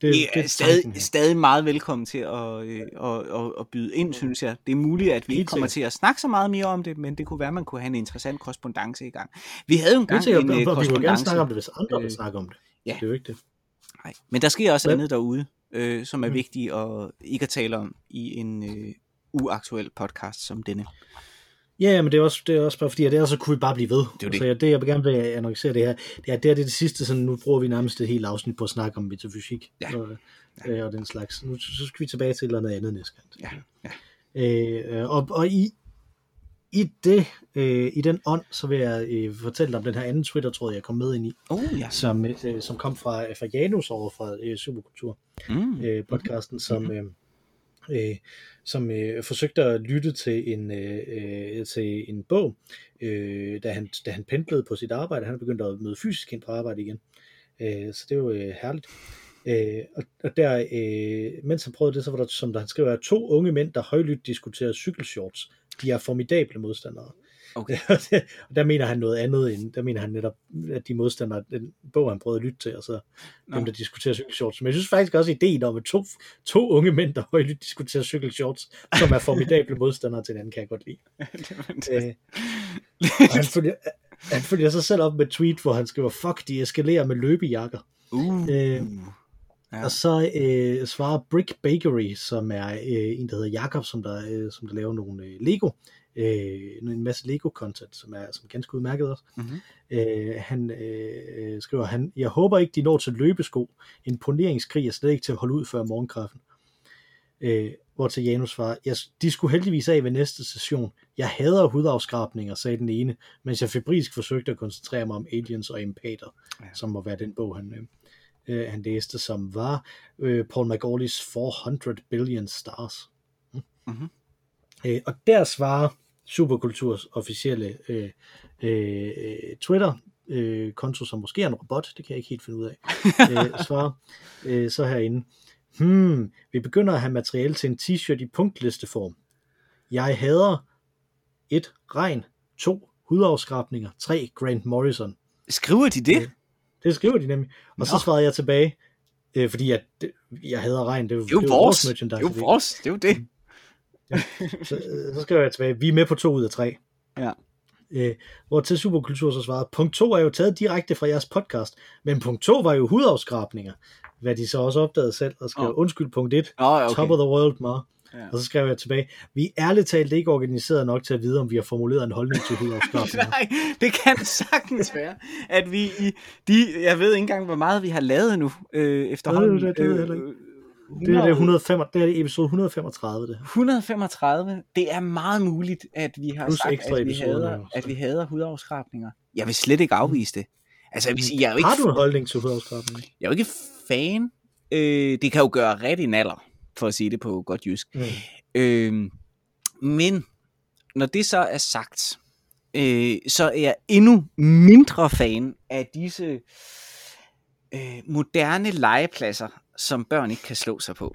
Det, det er stadig, tanken, stadig meget velkommen til at, øh, at, at, at byde ind, synes jeg. Det er muligt, at vi ikke kommer til at snakke så meget mere om det, men det kunne være, at man kunne have en interessant korrespondence i gang. Vi havde jo en gang en korrespondence. Vi vil gerne snakke om det, hvis andre vil snakke om det. Ja. Det er jo ikke det. Nej, men der sker også men... andet derude, øh, som er mm. vigtigt at ikke at tale om i en øh, uaktuel podcast som denne. Ja, men det er også, det er også bare fordi, at det er så kunne vi bare blive ved. Det er det. Så jeg, det, jeg gerne vil annoncere det her, det er, det er det, det sidste, sådan, nu bruger vi nærmest et helt afsnit på at snakke om metafysik ja. og, ja. Øh, og den slags. Nu så skal vi tilbage til et eller andet andet næste gang. Ja. Ja. Øh, og, og i, i det, øh, i den ånd, så vil jeg øh, fortælle om den her anden Twitter-tråd, jeg kom med ind i, oh, ja. som, øh, som kom fra, fra Janus over fra øh, Superkultur mm. øh, podcasten, som, mm. øh, øh, som øh, forsøgte at lytte til en, øh, øh, til en bog, øh, da, han, da han pendlede på sit arbejde. Han begyndte at møde fysisk ind på arbejde igen. Øh, så det var øh, herligt. Øh, og, og der, øh, mens han prøvede det, så var der, som der han skriver, to unge mænd, der højlydt diskuterer cykelshorts. De er formidable modstandere. Okay. <laughs> og der mener han noget andet end, der mener han netop, at de modstandere, den bog han prøvede at lytte til, og så no. dem, der diskuterer cykelshorts. Men jeg synes faktisk også ideen om, at to, to unge mænd, der højlydt diskuterer cykelshorts, som er formidable modstandere til den, kan jeg godt lide. <laughs> øh, og han følger, han følger sig selv op med tweet, hvor han skriver, fuck, de eskalerer med løbejakker. Uh. Øh, Ja. Og så øh, svarer Brick Bakery, som er øh, en, der hedder Jakob, som der, øh, som der laver nogle øh, Lego øh, en masse Lego-content, som er, som er ganske udmærket også. Mm-hmm. Øh, han øh, skriver, han, jeg håber ikke, de når til løbesko. En poneringskrig er slet ikke til at holde ud før morgenkraften. Øh, hvor til Janus svarer, jeg, de skulle heldigvis af ved næste session. Jeg hader hudafskrabninger, sagde den ene, mens jeg febrilsk forsøgte at koncentrere mig om aliens og empater, ja. som må være den bog, han, øh, han læste, som var øh, Paul McAuleys 400 Billion Stars. Mm. Mm-hmm. Øh, og der svarer Superkulturs officielle øh, øh, Twitter øh, konto, som måske er en robot, det kan jeg ikke helt finde ud af, <laughs> øh, svarer øh, så herinde. Hmm, vi begynder at have materiale til en t-shirt i punktlisteform. Jeg hader et regn, to hudafskrabninger, tre Grant Morrison. Skriver de det? Øh, det skriver de nemlig. Og Nå. så svarede jeg tilbage, øh, fordi det, jeg hader regn. Det er jo, det er vores, merchandise. Det er jo vores, det er jo det. Ja. Så, så skriver jeg tilbage, vi er med på to ud af tre. Ja. Øh, hvor til Superkultur så svarede, punkt 2 er jo taget direkte fra jeres podcast, men punkt 2 var jo hudafskrabninger, hvad de så også opdagede selv, og skrev, oh. undskyld, punkt 1, oh, okay. top of the world, Mar. Ja. Og så skrev jeg tilbage, vi er ærligt talt ikke organiseret nok til at vide, om vi har formuleret en holdning til hudafskrabninger. <laughs> Nej, det kan sagtens være, at vi i de, jeg ved ikke engang, hvor meget vi har lavet nu, øh, efterhånden. Det, det, det, det, det, det er, det, 105, det er episode 135. Det. 135. Det er meget muligt, at vi har Plus sagt, at vi, hader, at vi hader hudafskrabninger. Jeg vil slet ikke afvise det. Altså, jeg, vil sige, jeg er jo ikke har du en holdning til hudafskrabninger? Jeg er jo ikke fan. Øh, det kan jo gøre ret i naller, for at sige det på godt jysk. Mm. Øh, men når det så er sagt, øh, så er jeg endnu mindre fan af disse øh, moderne legepladser, som børn ikke kan slå sig på.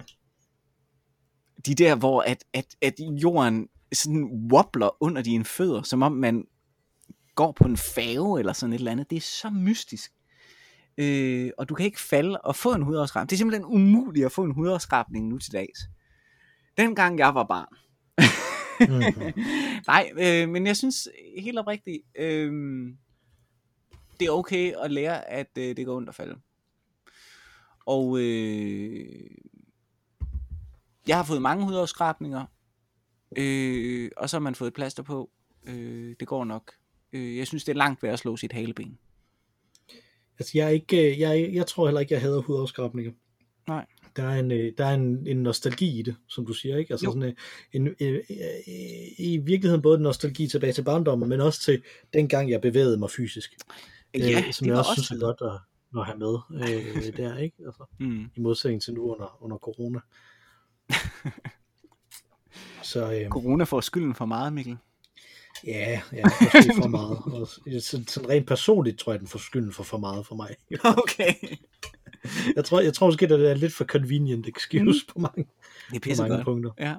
De der, hvor at, at, at jorden sådan wobbler under dine fødder, som om man går på en fave eller sådan et eller andet. Det er så mystisk. Øh, og du kan ikke falde og få en hudafskrabning. Det er simpelthen umuligt at få en hudafskrabning nu til dags. Dengang jeg var barn. mm-hmm. <laughs> Nej, øh, men jeg synes helt oprigtigt, øh, det er okay at lære, at øh, det går ondt at falde. Og øh, jeg har fået mange hudafskrabninger, øh, og så har man fået plaster på. Øh, det går nok. Øh, jeg synes, det er langt værd at slå sit haleben. Altså, jeg, er ikke, øh, jeg, jeg tror heller ikke, jeg hader hudafskrabninger. Nej. Der er, en, øh, der er en, en nostalgi i det, som du siger, ikke? Altså jo. sådan øh, en, en, en, i virkeligheden både en nostalgi tilbage til barndommen, men også til dengang jeg bevægede mig fysisk. Ja, øh, som jeg også synes er godt at, at have med øh, <laughs> der, ikke? Altså, mm. I modsætning til nu under, under corona. <laughs> Så, øh, corona får skylden for meget, Mikkel. Ja, ja, måske for <laughs> meget. Og sådan, sådan rent personligt tror jeg, den får skylden for for meget for mig. Okay. jeg tror, jeg tror måske, det er lidt for convenient excuse mm. på mange, det er på mange punkter. Ja.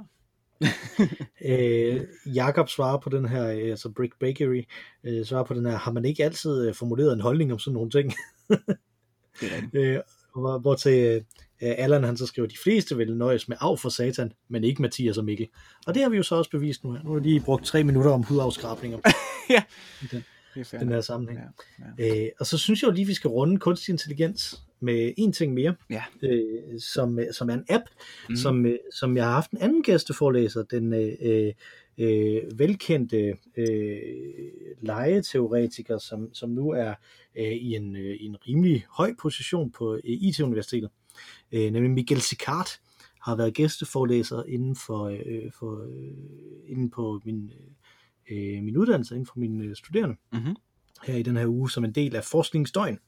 Øh, Jakob svarer på den her, øh, altså Brick Bakery, øh, svarer på den her, har man ikke altid øh, formuleret en holdning om sådan nogle ting? Øh, hvor, hvor til øh, Allan han så skriver, de fleste vil nøjes med af for satan, men ikke Mathias og Mikkel. Og det har vi jo så også bevist nu her. Nu har vi lige brugt tre minutter om hudafskrabninger <laughs> Ja. i den, den her sammenhæng. Ja, ja. Øh, og så synes jeg jo lige, vi skal runde kunstig intelligens med en ting mere, Ja. øh, som, som er en app, mm. som, øh, som jeg har haft en anden gæsteforelæser, den øh, øh, øh, velkendte øh, legeteoretiker, som, som nu er øh, i, en, øh, i en rimelig høj position på øh, IT-universitetet, øh, nemlig Michael Sicard, har været gæsteforelæser inden for, øh, for øh, inden på min, øh, min uddannelse, inden for mine øh, studerende Mhm. her i den her uge som en del af forskningsdøgn,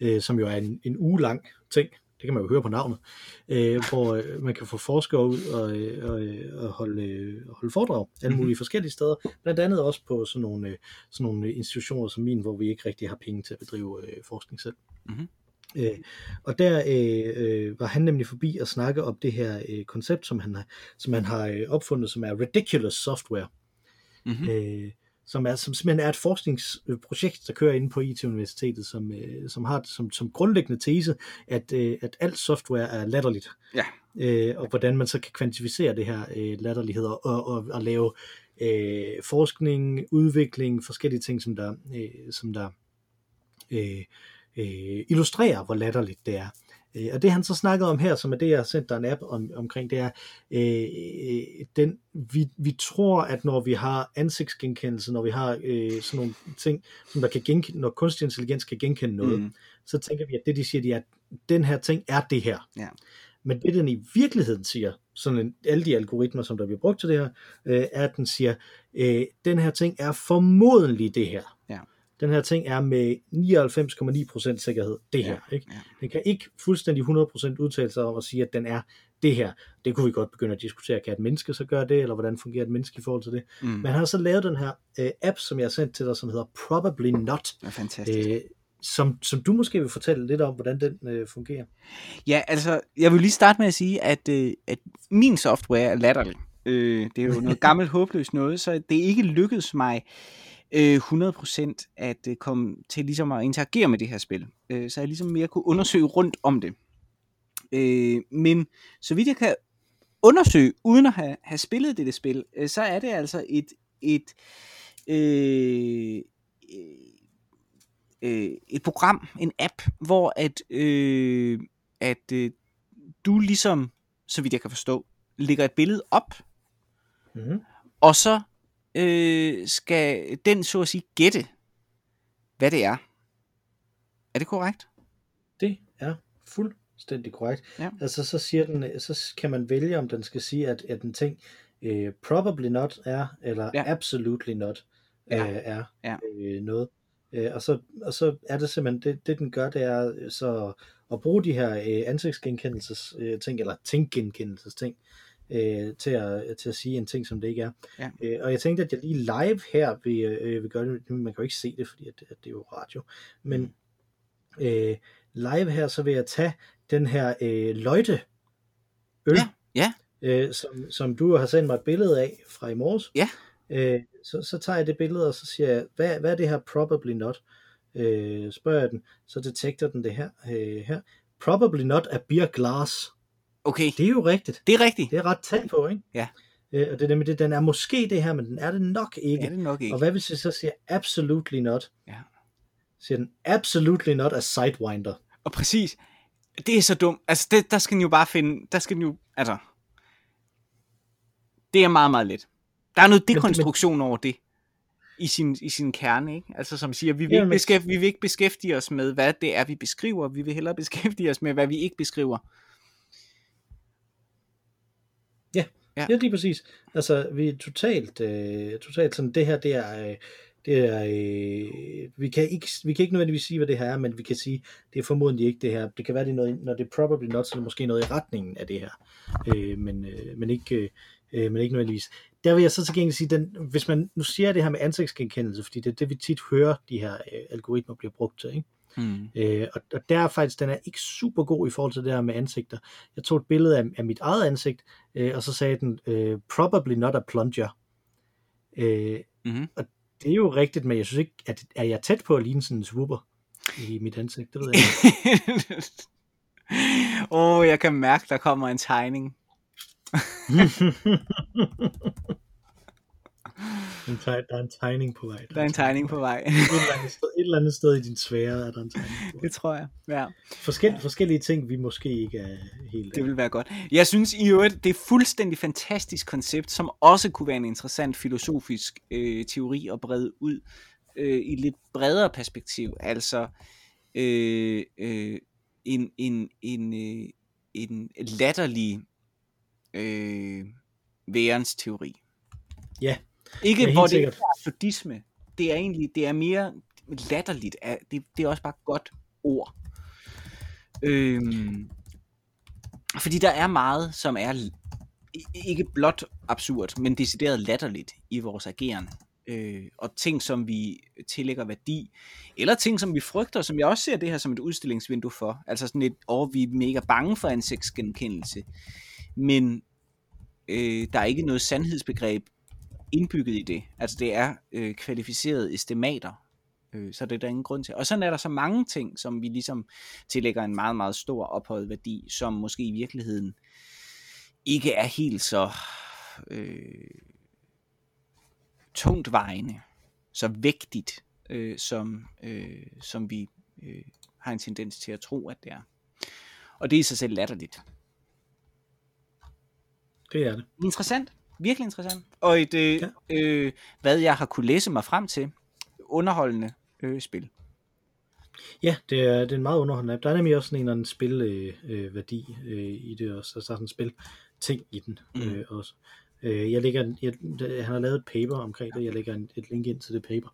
øh, som jo er en, en uge lang ting, det kan man jo høre på navnet, øh, hvor øh, man kan få forskere ud og, øh, og, øh, og holde, øh, holde foredrag alle mulige forskellige steder, blandt andet også på sådan nogle, øh, sådan nogle institutioner som min, hvor vi ikke rigtig har penge til at bedrive øh, forskning selv. Mhm. Øh, og der øh, øh, var han nemlig forbi og snakke om det her øh, koncept, som han har, som han har øh, opfundet, som er ridiculous software Mhm. øh, som, er, som simpelthen er et forskningsprojekt, der kører inde på IT-universitetet, som, øh, som har som, som grundlæggende tese, at, øh, at alt software er latterligt. Ja. Øh, og hvordan man så kan kvantificere det her øh, latterlighed og, og, og, og lave øh, forskning, udvikling, forskellige ting, som der, øh, som der øh, øh, illustrerer, hvor latterligt det er. Øh, Og det han så snakkede om her, som er det, jeg har sendt dig en app om, omkring, det er, øh, den, vi, vi tror, at når vi har ansigtsgenkendelse, når vi har øh, sådan nogle ting, som der kan genkende, når kunstig intelligens kan genkende noget, Mhm. så tænker vi, at det de siger, de er, at den her ting er det her. Ja. Men det den i virkeligheden siger, sådan en, alle de algoritmer, som der bliver brugt til det her, øh, er, at den siger, øh, den her ting er formodentlig det her. Ja. Den her ting er med 99,9% sikkerhed det Ja, her. Ikke? ja. Den kan ikke fuldstændig 100% udtale sig om at sige, at den er det her. Det kunne vi godt begynde at diskutere. Kan et menneske så gøre det, eller hvordan fungerer et menneske i forhold til det? Mm. Men han har så lavet den her øh, app, som jeg har sendt til dig, som hedder Probably Not, Det er fantastisk. øh, som, som du måske vil fortælle lidt om, hvordan den øh, fungerer. Ja, altså, jeg vil lige starte med at sige, at, øh, at min software er latterlig. Øh, det er jo noget gammelt håbløst noget, så det er ikke lykkedes mig øh, 100% at øh, komme til ligesom at interagere med det her spil. Øh, så jeg ligesom mere kunne undersøge rundt om det. Øh, men så vidt jeg kan undersøge, uden at have, have spillet dette spil, øh, så er det altså et, et, øh, øh, et program, en app, hvor at, øh, at øh, du ligesom, så vidt jeg kan forstå, lægger et billede op, Mm-hmm. og så øh, skal den så at sige gætte, hvad det er. Er det korrekt? Det er fuldstændig korrekt. Ja. Altså så siger den, så kan man vælge, om den skal sige, at, at en ting øh, probably not er, eller Ja. ja. absolutely not Ja. øh, er Ja. øh, noget. Øh, og, så, og så er det simpelthen, det, det den gør, det er øh, så at bruge de her øh, ansigtsgenkendelses øh, ting, eller tinggenkendelses ting, øh, til, at, til at sige en ting, som det ikke er. Ja. Øh, og jeg tænkte, at jeg lige live her vil, øh, vil gøre det, man kan jo ikke se det, fordi at, at det er jo radio, men øh, live her, så vil jeg tage den her øh, løjte øl, Ja, ja. Øh, som, som du har sendt mig et billede af fra i morges. Ja. Øh, så, så tager jeg det billede, og så siger jeg, hvad, hvad er det her probably not? Øh, spørger jeg den, så detekter den det her. Øh, her. Probably not a beer glass. Okay, Det er jo rigtigt. det er rigtigt. Det er ret tæt på, ikke? Ja. Øh, og det er nemlig det, den er måske det her, men den er det nok ikke. Er det nok ikke. Og hvad hvis jeg så siger absolutely not? Ja. Siger den absolutely not a sidewinder. Og præcis, det er så dumt. Altså, det, der skal den jo bare finde, der skal den jo, altså, det er meget, meget let. Der er noget dekonstruktion over det i sin, i sin kerne, ikke? Altså som siger, vi vil, ikke men- beskæft, vi vil ikke beskæftige os med, hvad det er, vi beskriver. Vi vil hellere beskæftige os med, hvad vi ikke beskriver. Ja, Ja. lige præcis. Altså, vi er totalt, øh, totalt sådan, det her, det er, øh, det er øh, vi, kan ikke, vi kan ikke nødvendigvis sige, hvad det her er, men vi kan sige, det er formodentlig ikke det her. Det kan være, det er noget, når det er probably not, så er det måske noget i retningen af det her. Øh, men, øh, men, ikke, øh, øh men ikke nødvendigvis. Der vil jeg så til gengæld sige, den, hvis man nu siger det her med ansigtsgenkendelse, fordi det er det, vi tit hører, de her øh, algoritmer bliver brugt til, ikke? Mm. Øh, og, og der er faktisk, den er ikke super god i forhold til det her med ansigter. Jeg tog et billede af, af mit eget ansigt, øh, og så sagde den, øh, probably not a plunger. Øh, mm-hmm. Og det er jo rigtigt, men jeg synes ikke, at er jeg tæt på at ligne sådan en swooper i mit ansigt? Det ved jeg ikke. <laughs> Åh, oh, jeg kan mærke, der kommer en tegning. <laughs> En teg- der er en tegning på vej. Der, der er en tegning på vej. et, eller andet sted, et eller andet sted i din sfære er der en tegning på vej. Det tror jeg, ja. Forskel, forskellige ting, vi måske ikke er helt... Det vil være godt. Jeg synes i øvrigt, det er fuldstændig fantastisk koncept, som også kunne være en interessant filosofisk øh, teori at brede ud øh, i et lidt bredere perspektiv. Altså øh, øh, en, en, en, øh, en latterlig øh, værens teori. Ja. Ikke hvor det er absurdisme. Det er egentlig, det er mere latterligt. Det, det er også bare godt ord. Øhm, fordi der er meget, som er ikke blot absurd, men decideret latterligt i vores ageren. Øh, og ting, som vi tillægger værdi, eller ting, som vi frygter, som jeg også ser det her som et udstillingsvindue for. Altså sådan et, åh, vi er mega bange for ansigtsgenkendelse. Men øh, der er ikke noget sandhedsbegreb indbygget i det. Altså det er øh, kvalificerede estimater, øh, så det er der ingen grund til. Og sådan er der så mange ting, som vi ligesom tillægger en meget, meget stor ophøjet værdi, som måske i virkeligheden ikke er helt så øh, tungt vejende, så vægtigt, øh, som, øh, som vi øh, har en tendens til at tro, at det er. Og det er i sig selv latterligt. Det er det. Interessant. Virkelig interessant. Og et, øh, ja. øh, hvad jeg har kunne læse mig frem til, underholdende øh, spil. Ja, det er, det er en meget underholdende app. Der er nemlig også sådan en eller anden spilværdi øh, øh, i det også. Altså, der er sådan en spil ting i den mm. øh, også. Øh, jeg lægger, jeg, han har lavet et paper omkring det. Jeg lægger en, et link ind til det paper.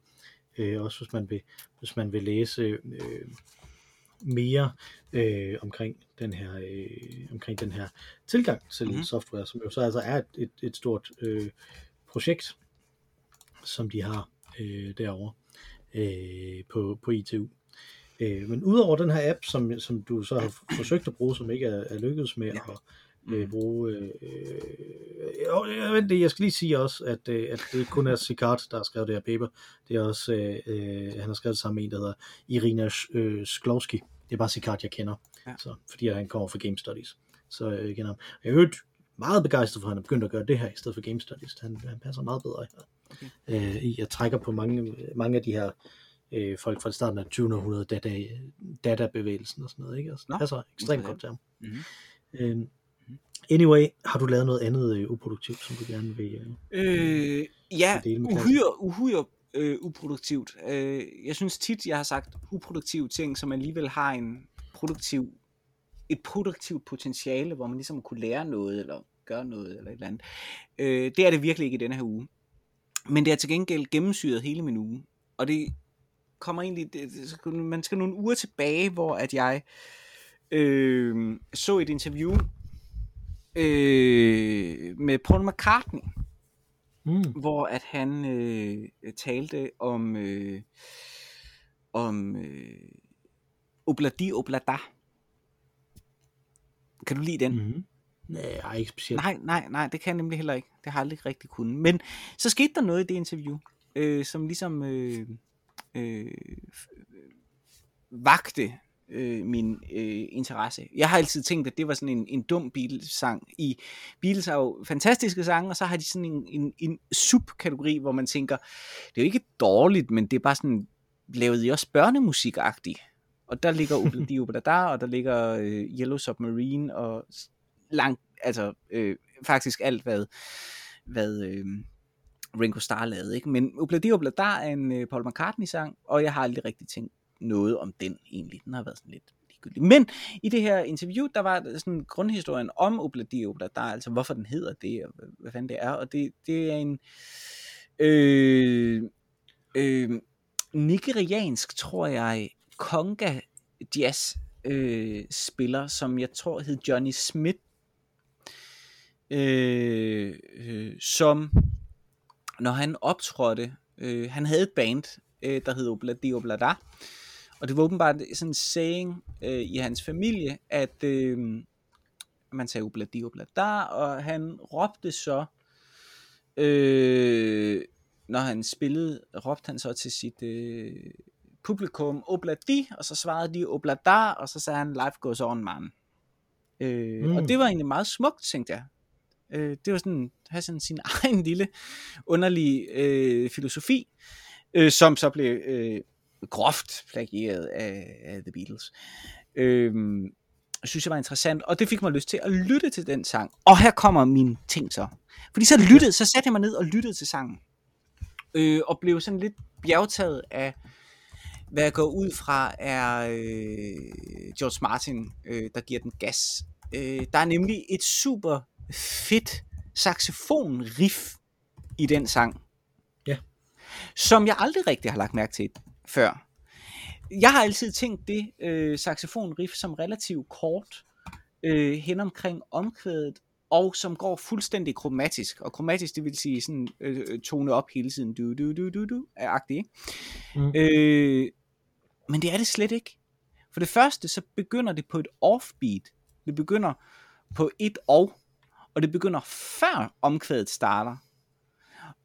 Øh, også hvis man vil, hvis man vil læse øh, mere øh, omkring den her øh, omkring den her tilgang til mm-hmm. software, som jo så altså er et, et, et stort øh, projekt, som de har øh, derovre øh, på, på ITU. Øh, men udover den her app, som, som du så har forsøgt at bruge, som ikke er, er lykkedes med ja. at øh, mhm. bruge. Øh, øh, vent, jeg skal lige sige også, at, øh, at det ikke kun er Sikart, der har skrevet det her paper. Det er også, øh, øh han har skrevet det sammen med en, der hedder Irina øh, Sklovski. Det er bare Sikart, jeg kender, ja. så, fordi han kommer fra Game Studies. Så øh, jeg kender ham. Jeg er meget begejstret for, at han er begyndt at gøre det her, i stedet for Game Studies. Han, han passer meget bedre. Okay. Øh, jeg trækker på mange, mange af de her øh, folk fra starten af 20. data, databevægelsen og sådan noget, ikke? Altså, det passer ekstremt godt til ham. Mm-hmm. Øh, Anyway, har du lavet noget andet øh, uproduktivt, som du gerne vil, øh, øh Ja, uhyre, uhyre øh, uproduktivt. Øh, jeg synes tit, jeg har sagt uproduktive ting, som alligevel har en produktiv, et produktivt potentiale, hvor man ligesom kunne lære noget, eller gøre noget, eller et eller andet. Øh, det er det virkelig ikke i denne her uge. Men det er til gengæld gennemsyret hele min uge. Og det kommer egentlig, det, man skal nogle uger tilbage, hvor at jeg øh, så et interview øh, med Paul McCartney, mm. hvor at han øh, talte om øh, om øh, Obladi Oblada. Kan du lide den? Mm. Nej, ikke specielt. Nej, nej, nej, det kan jeg nemlig heller ikke. Det har jeg aldrig rigtig kunnet. Men så skete der noget i det interview, øh, som ligesom øh, øh, vagte øh, min øh, interesse. Jeg har altid tænkt, at det var sådan en, en dum Beatles-sang. I Beatles har jo fantastiske sange, og så har de sådan en, en, en subkategori, hvor man tænker, det er jo ikke dårligt, men det er bare sådan, lavet I også børnemusikagtigt? Og der ligger <laughs> Ubladi der, og der ligger øh, Yellow Submarine, og langt, altså øh, faktisk alt, hvad, hvad øh, Ringo Starr lavede. Ikke? Men Ubladi der er en øh, Paul McCartney-sang, og jeg har aldrig rigtig tænkt noget om den egentlig. Den har været sådan lidt ligegyldig. Men i det her interview, der var sådan grundhistorien om Obladi er, altså hvorfor den hedder det, og hvad fanden det er. Og det, det er en øh, øh, nigeriansk, tror jeg, konga jazz øh, spiller, som jeg tror hed Johnny Smith, øh, øh, som når han optrådte, øh, han havde et band, øh, der hed Obladi Oblada, og det var åbenbart sådan en saying øh, i hans familie, at øh, man sagde obladi oblada, og han råbte så, øh, når han spillede, råbte han så til sit øh, publikum, obladi, og så svarede de oblada, og så sagde han, life goes on, man. Øh, mm. Og det var egentlig meget smukt, tænkte jeg. Øh, det var sådan, have sådan sin <laughs> egen lille underlig øh, filosofi, øh, som så blev øh, groft plagieret af, af The Beatles. Øh, synes jeg var interessant, og det fik mig lyst til at lytte til den sang. Og her kommer min ting så. Fordi så lyttede, så satte jeg mig ned og lyttede til sangen. Øh, og blev sådan lidt bjergtaget af, hvad jeg går ud fra, er øh, George Martin, øh, der giver den gas. Øh, der er nemlig et super fedt saxofon riff i den sang. Ja. Som jeg aldrig rigtig har lagt mærke til før. Jeg har altid tænkt det øh, saxofon riff som relativt kort øh, hen omkring omkvædet og som går fuldstændig kromatisk. Og kromatisk, det vil sige sådan øh, tone op hele tiden, du du du du du, er agtigt. Mm. Øh, men det er det slet ikke. For det første, så begynder det på et offbeat. Det begynder på et og, og det begynder før omkvædet starter.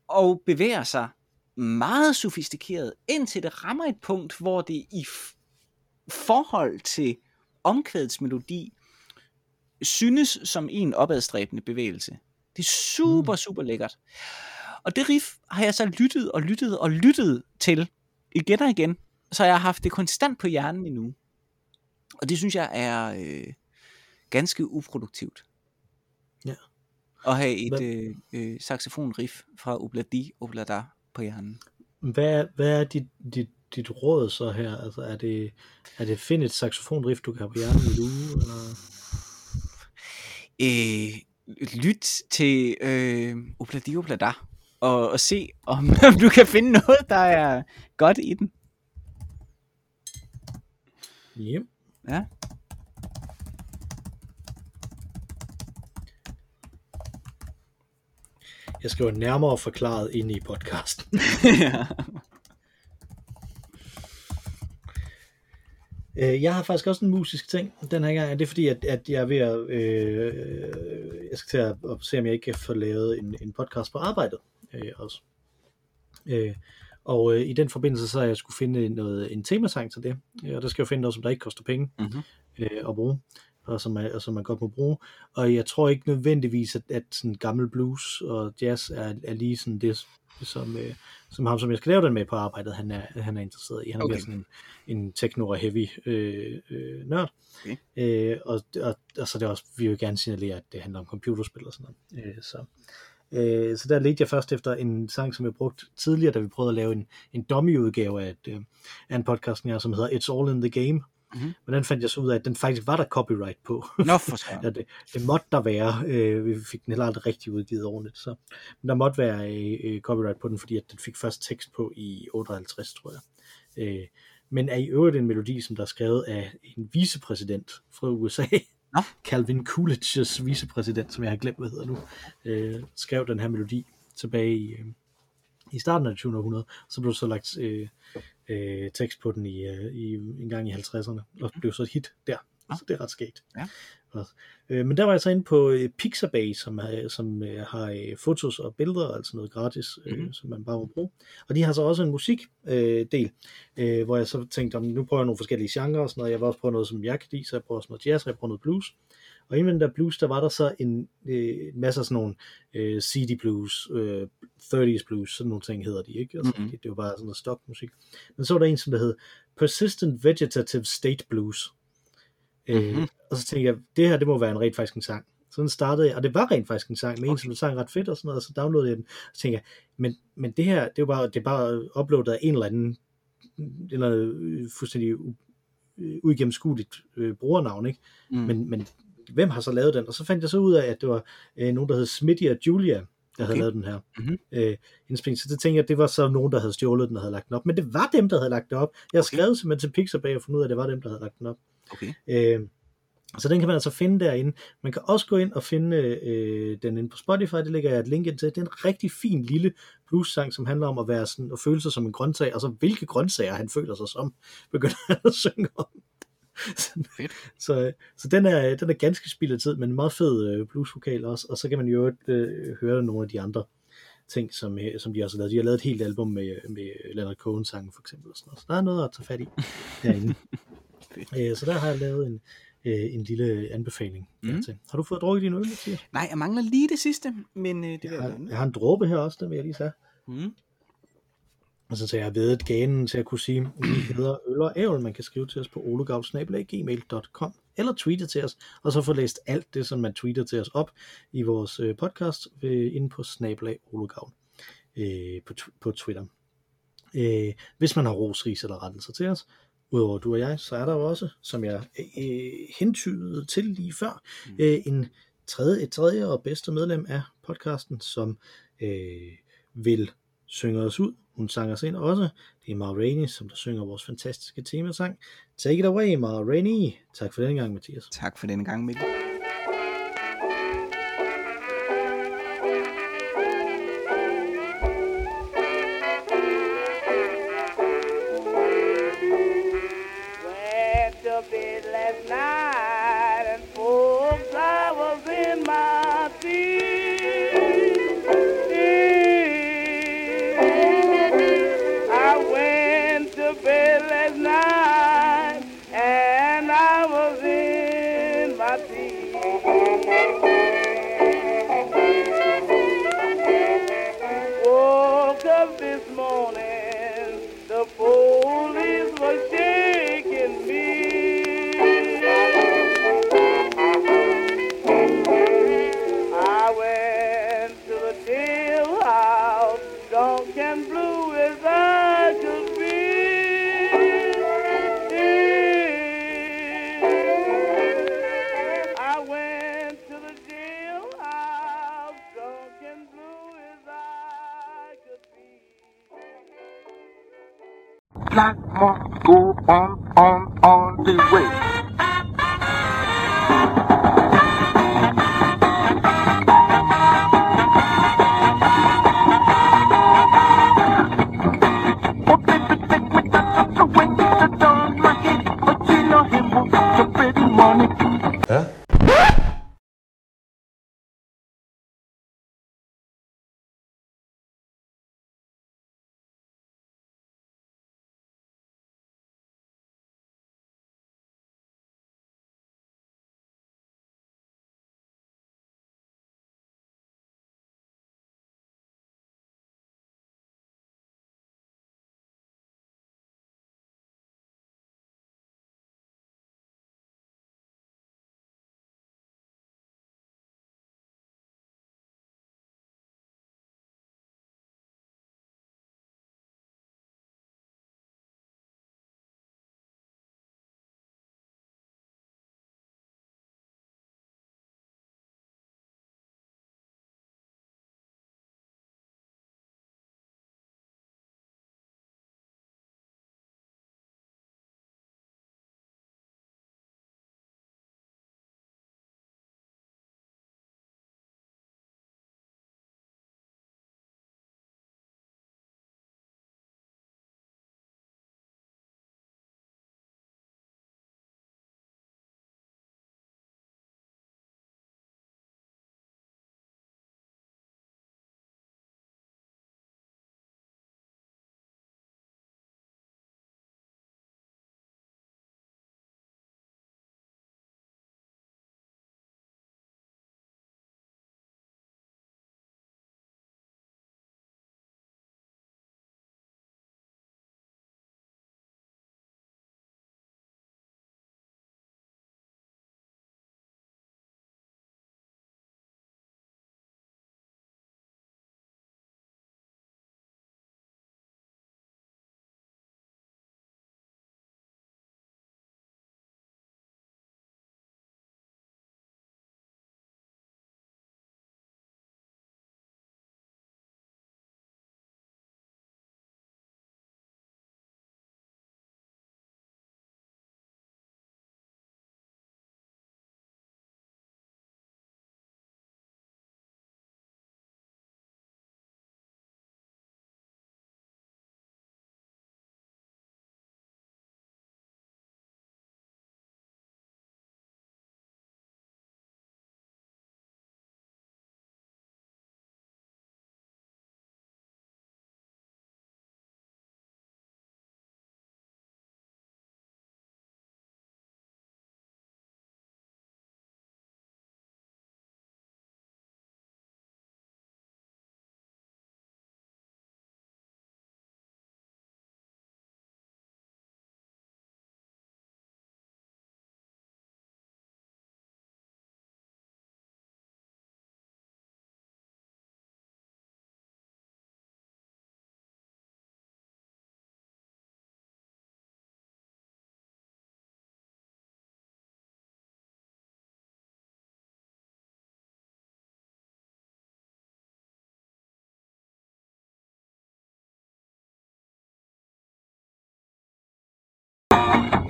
Og bevæger sig meget sofistikeret, indtil det rammer et punkt, hvor det i forhold til omkvædets melodi, synes som en opadstræbende bevægelse. Det er super, mm. super lækkert. Og det riff har jeg så lyttet og lyttet og lyttet til igen og igen, så jeg har haft det konstant på hjernen endnu. Og det synes jeg er øh, ganske uproduktivt. Ja. At have et øh, øh, saxofon-riff fra Obladi Oblada på hjernen. Hvad, hvad er dit, dit, dit råd så her? Altså, er det, er det find et saxofon-riff, du kan have på hjernen i uge? Eller? øh, lyt til øh, Obladi Oblada og, og se, om, <laughs> om du kan finde noget, der er godt i den. Yep. Ja. Jeg skriver nærmere forklaret ind i podcasten. ja. <laughs> Øh, jeg har faktisk også en musisk ting den her gang. Det er fordi, at, at jeg er ved at... Øh, jeg skal til at, at se, om jeg ikke kan få lavet en, en podcast på arbejdet øh, også. Øh, og øh, i den forbindelse, så har jeg skulle finde noget, en temasang til det. Og der skal jeg finde noget, som der ikke koster penge mm-hmm. øh, at bruge og som, er, og som man godt må bruge. Og jeg tror ikke nødvendigvis, at, at sådan gammel blues og jazz er, er lige sådan det, som, øh, som ham, som jeg skal lave den med på arbejdet, han er, han er interesseret i. Han er okay. sådan en, en techno og heavy øh, øh, nørd. Okay. Øh, og, og, og, så det også, vi vil gerne signalere, at det handler om computerspil og sådan noget. Øh, så, øh, så der ledte jeg først efter en sang, som jeg brugte tidligere, da vi prøvede at lave en, en dummy-udgave af, et, øh, af en podcast, som hedder It's All in the Game, Mm-hmm. Men den fandt jeg så ud af, at den faktisk var der copyright på. Nå, for <laughs> ja, det, det måtte der være. Øh, vi fik den heller aldrig rigtig udgivet ordentligt. Så. Men der måtte være øh, copyright på den, fordi at den fik først tekst på i 58, tror jeg. Øh, men er i øvrigt en melodi, som der er skrevet af en vicepræsident fra USA. Nå. <laughs> Calvin Coolidge's vicepræsident, som jeg har glemt, hvad hedder nu, øh, skrev den her melodi tilbage i, øh, i starten af 2000 Så blev så lagt øh, øh, tekst på den i, øh, i en gang i 50'erne, og blev så et hit der. Ja. Så det er ret skægt. Ja. Øh, men der var jeg så inde på øh, Pixabay, som, har, som øh, har øh, fotos og billeder, altså noget gratis, øh, mm-hmm. som man bare må bruge. Og de har så også en musikdel, øh, øh, hvor jeg så tænkte, om nu prøver jeg nogle forskellige genrer og sådan noget. Jeg vil også prøve noget, som jeg kan lide, så jeg prøver også noget jazz, og jeg prøver noget blues. Og inden der blues, der var der så en, øh, en masse af sådan nogle øh, CD blues, øh, 30s blues, sådan nogle ting hedder de, ikke? Altså, mm-hmm. det, det var bare sådan noget stokmusik. Men så var der en, som der hed Persistent Vegetative State Blues. Mm-hmm. Øh, og så tænkte jeg, det her, det må være en rent faktisk en sang. Så den startede jeg, og det var rent faktisk en sang, med okay. en, som der sang ret fedt og sådan noget, og så downloadede jeg den, og så tænkte jeg, men, men det her, det er bare, det er bare uploadet af en eller anden, eller øh, fuldstændig uigennemskueligt øh, brugernavn, ikke? Mm. Men, men hvem har så lavet den? Og så fandt jeg så ud af, at det var øh, nogen, der hed Smitty og Julia, der okay. havde lavet den her mm-hmm. øh, indspilning. Så det tænkte jeg, det var så nogen, der havde stjålet den og havde lagt den op. Men det var dem, der havde lagt den op. Jeg okay. skrev simpelthen til Pixabay og fundet ud af, at det var dem, der havde lagt den op. Okay. Øh, Så den kan man altså finde derinde. Man kan også gå ind og finde øh, den inde på Spotify, det lægger jeg et link ind til. Det er en rigtig fin lille blues-sang, som handler om at være sådan, at føle sig som en grøntsag, og så hvilke grøntsager han føler sig som, begynder han <laughs> at synge om. Fedt. <laughs> Så, så den, er, den er ganske spillet tid, men en meget fed øh, bluesvokal også, og så kan man jo øh, høre nogle af de andre ting, som, øh, som de også har lavet. De har lavet et helt album med, med Leonard Cohen sangen for eksempel, og sådan noget. så der er noget at tage fat i <laughs> derinde. øh, så der har jeg lavet en, øh, en lille anbefaling mm. til. Har du fået drukket din øl, Mathias? Nej, jeg mangler lige det sidste, men øh, det Jeg har, jeg har en dråbe her også, den vil jeg lige tage. mm. Altså, så jeg har vedet ganen til at kunne sige, vi hedder Øl og Ævl. Man kan skrive til os på olegavl.gmail.com eller tweete til os, og så få læst alt det, som man tweeter til os op i vores øh, podcast øh, inde på snabelag olegavl øh, på, på Twitter. Øh, hvis man har rosris eller rettelser til os, udover du og jeg, så er der jo også, som jeg øh, hentydede til lige før, Mm. øh, en tredje, et tredje og bedste medlem af podcasten, som øh, vil synge os ud. Hun sang os ind også. Det er Ma Rainey, som der synger vores fantastiske temasang. Take it away, Ma Rainey. Tak for den gang, Mathias. Tak for denne gang, Mikkel.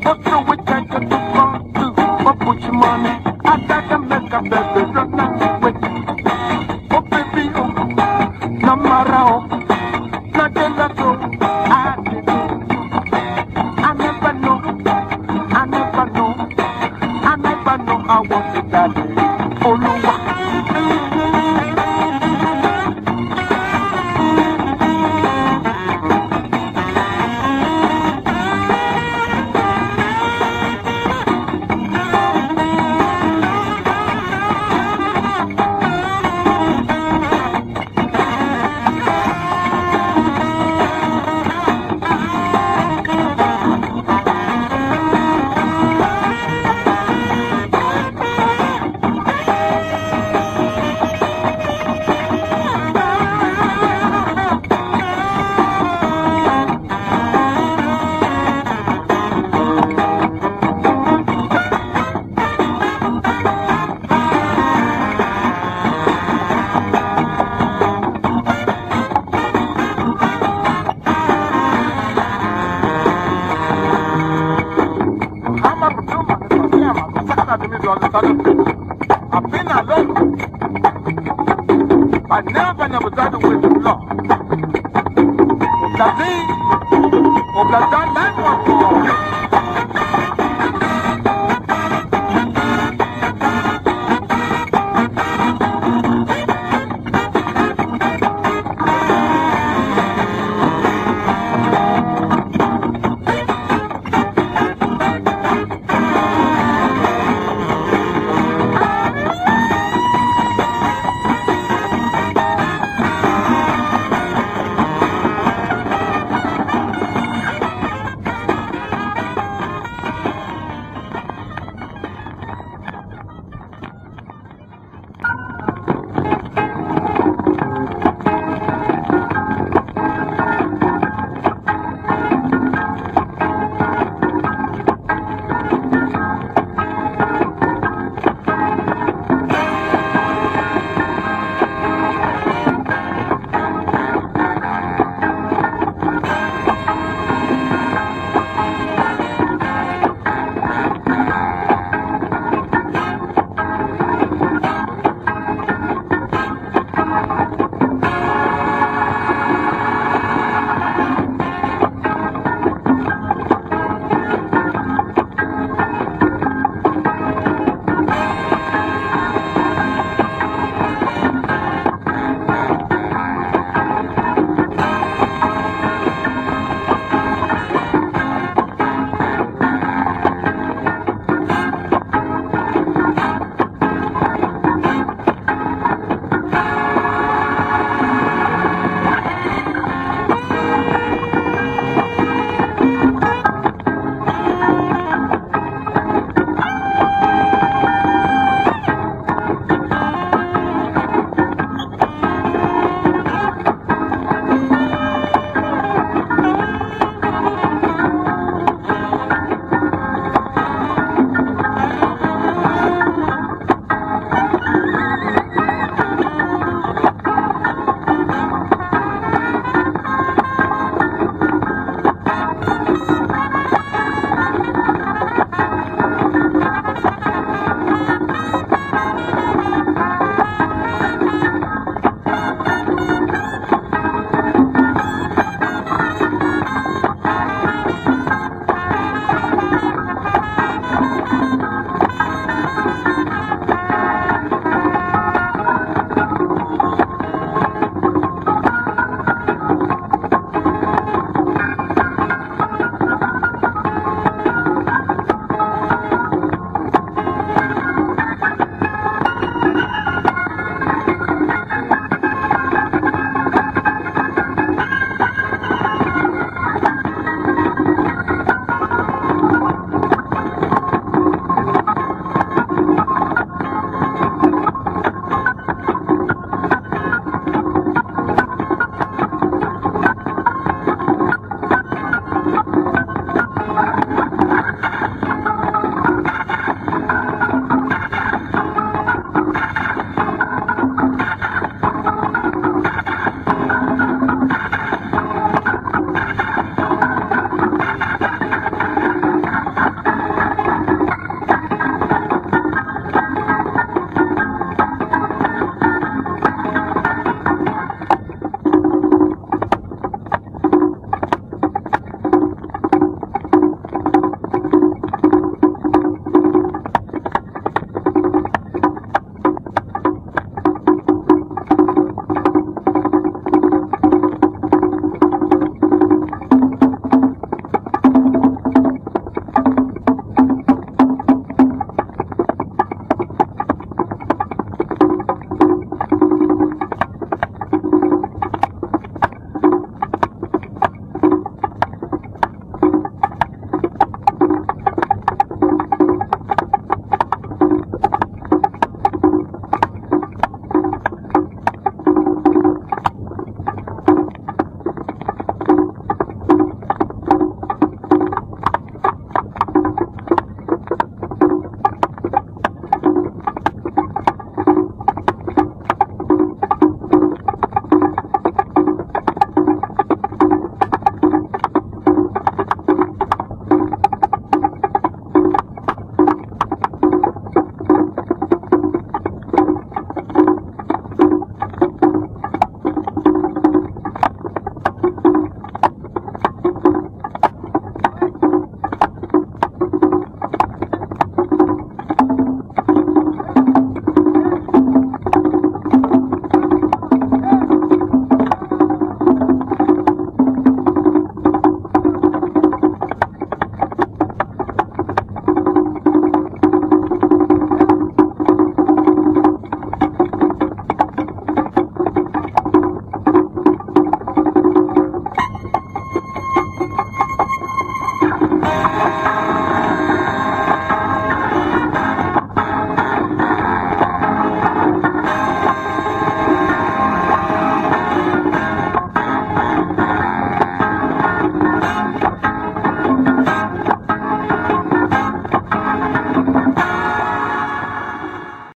Every time you do, but put your money. I got to make a better run.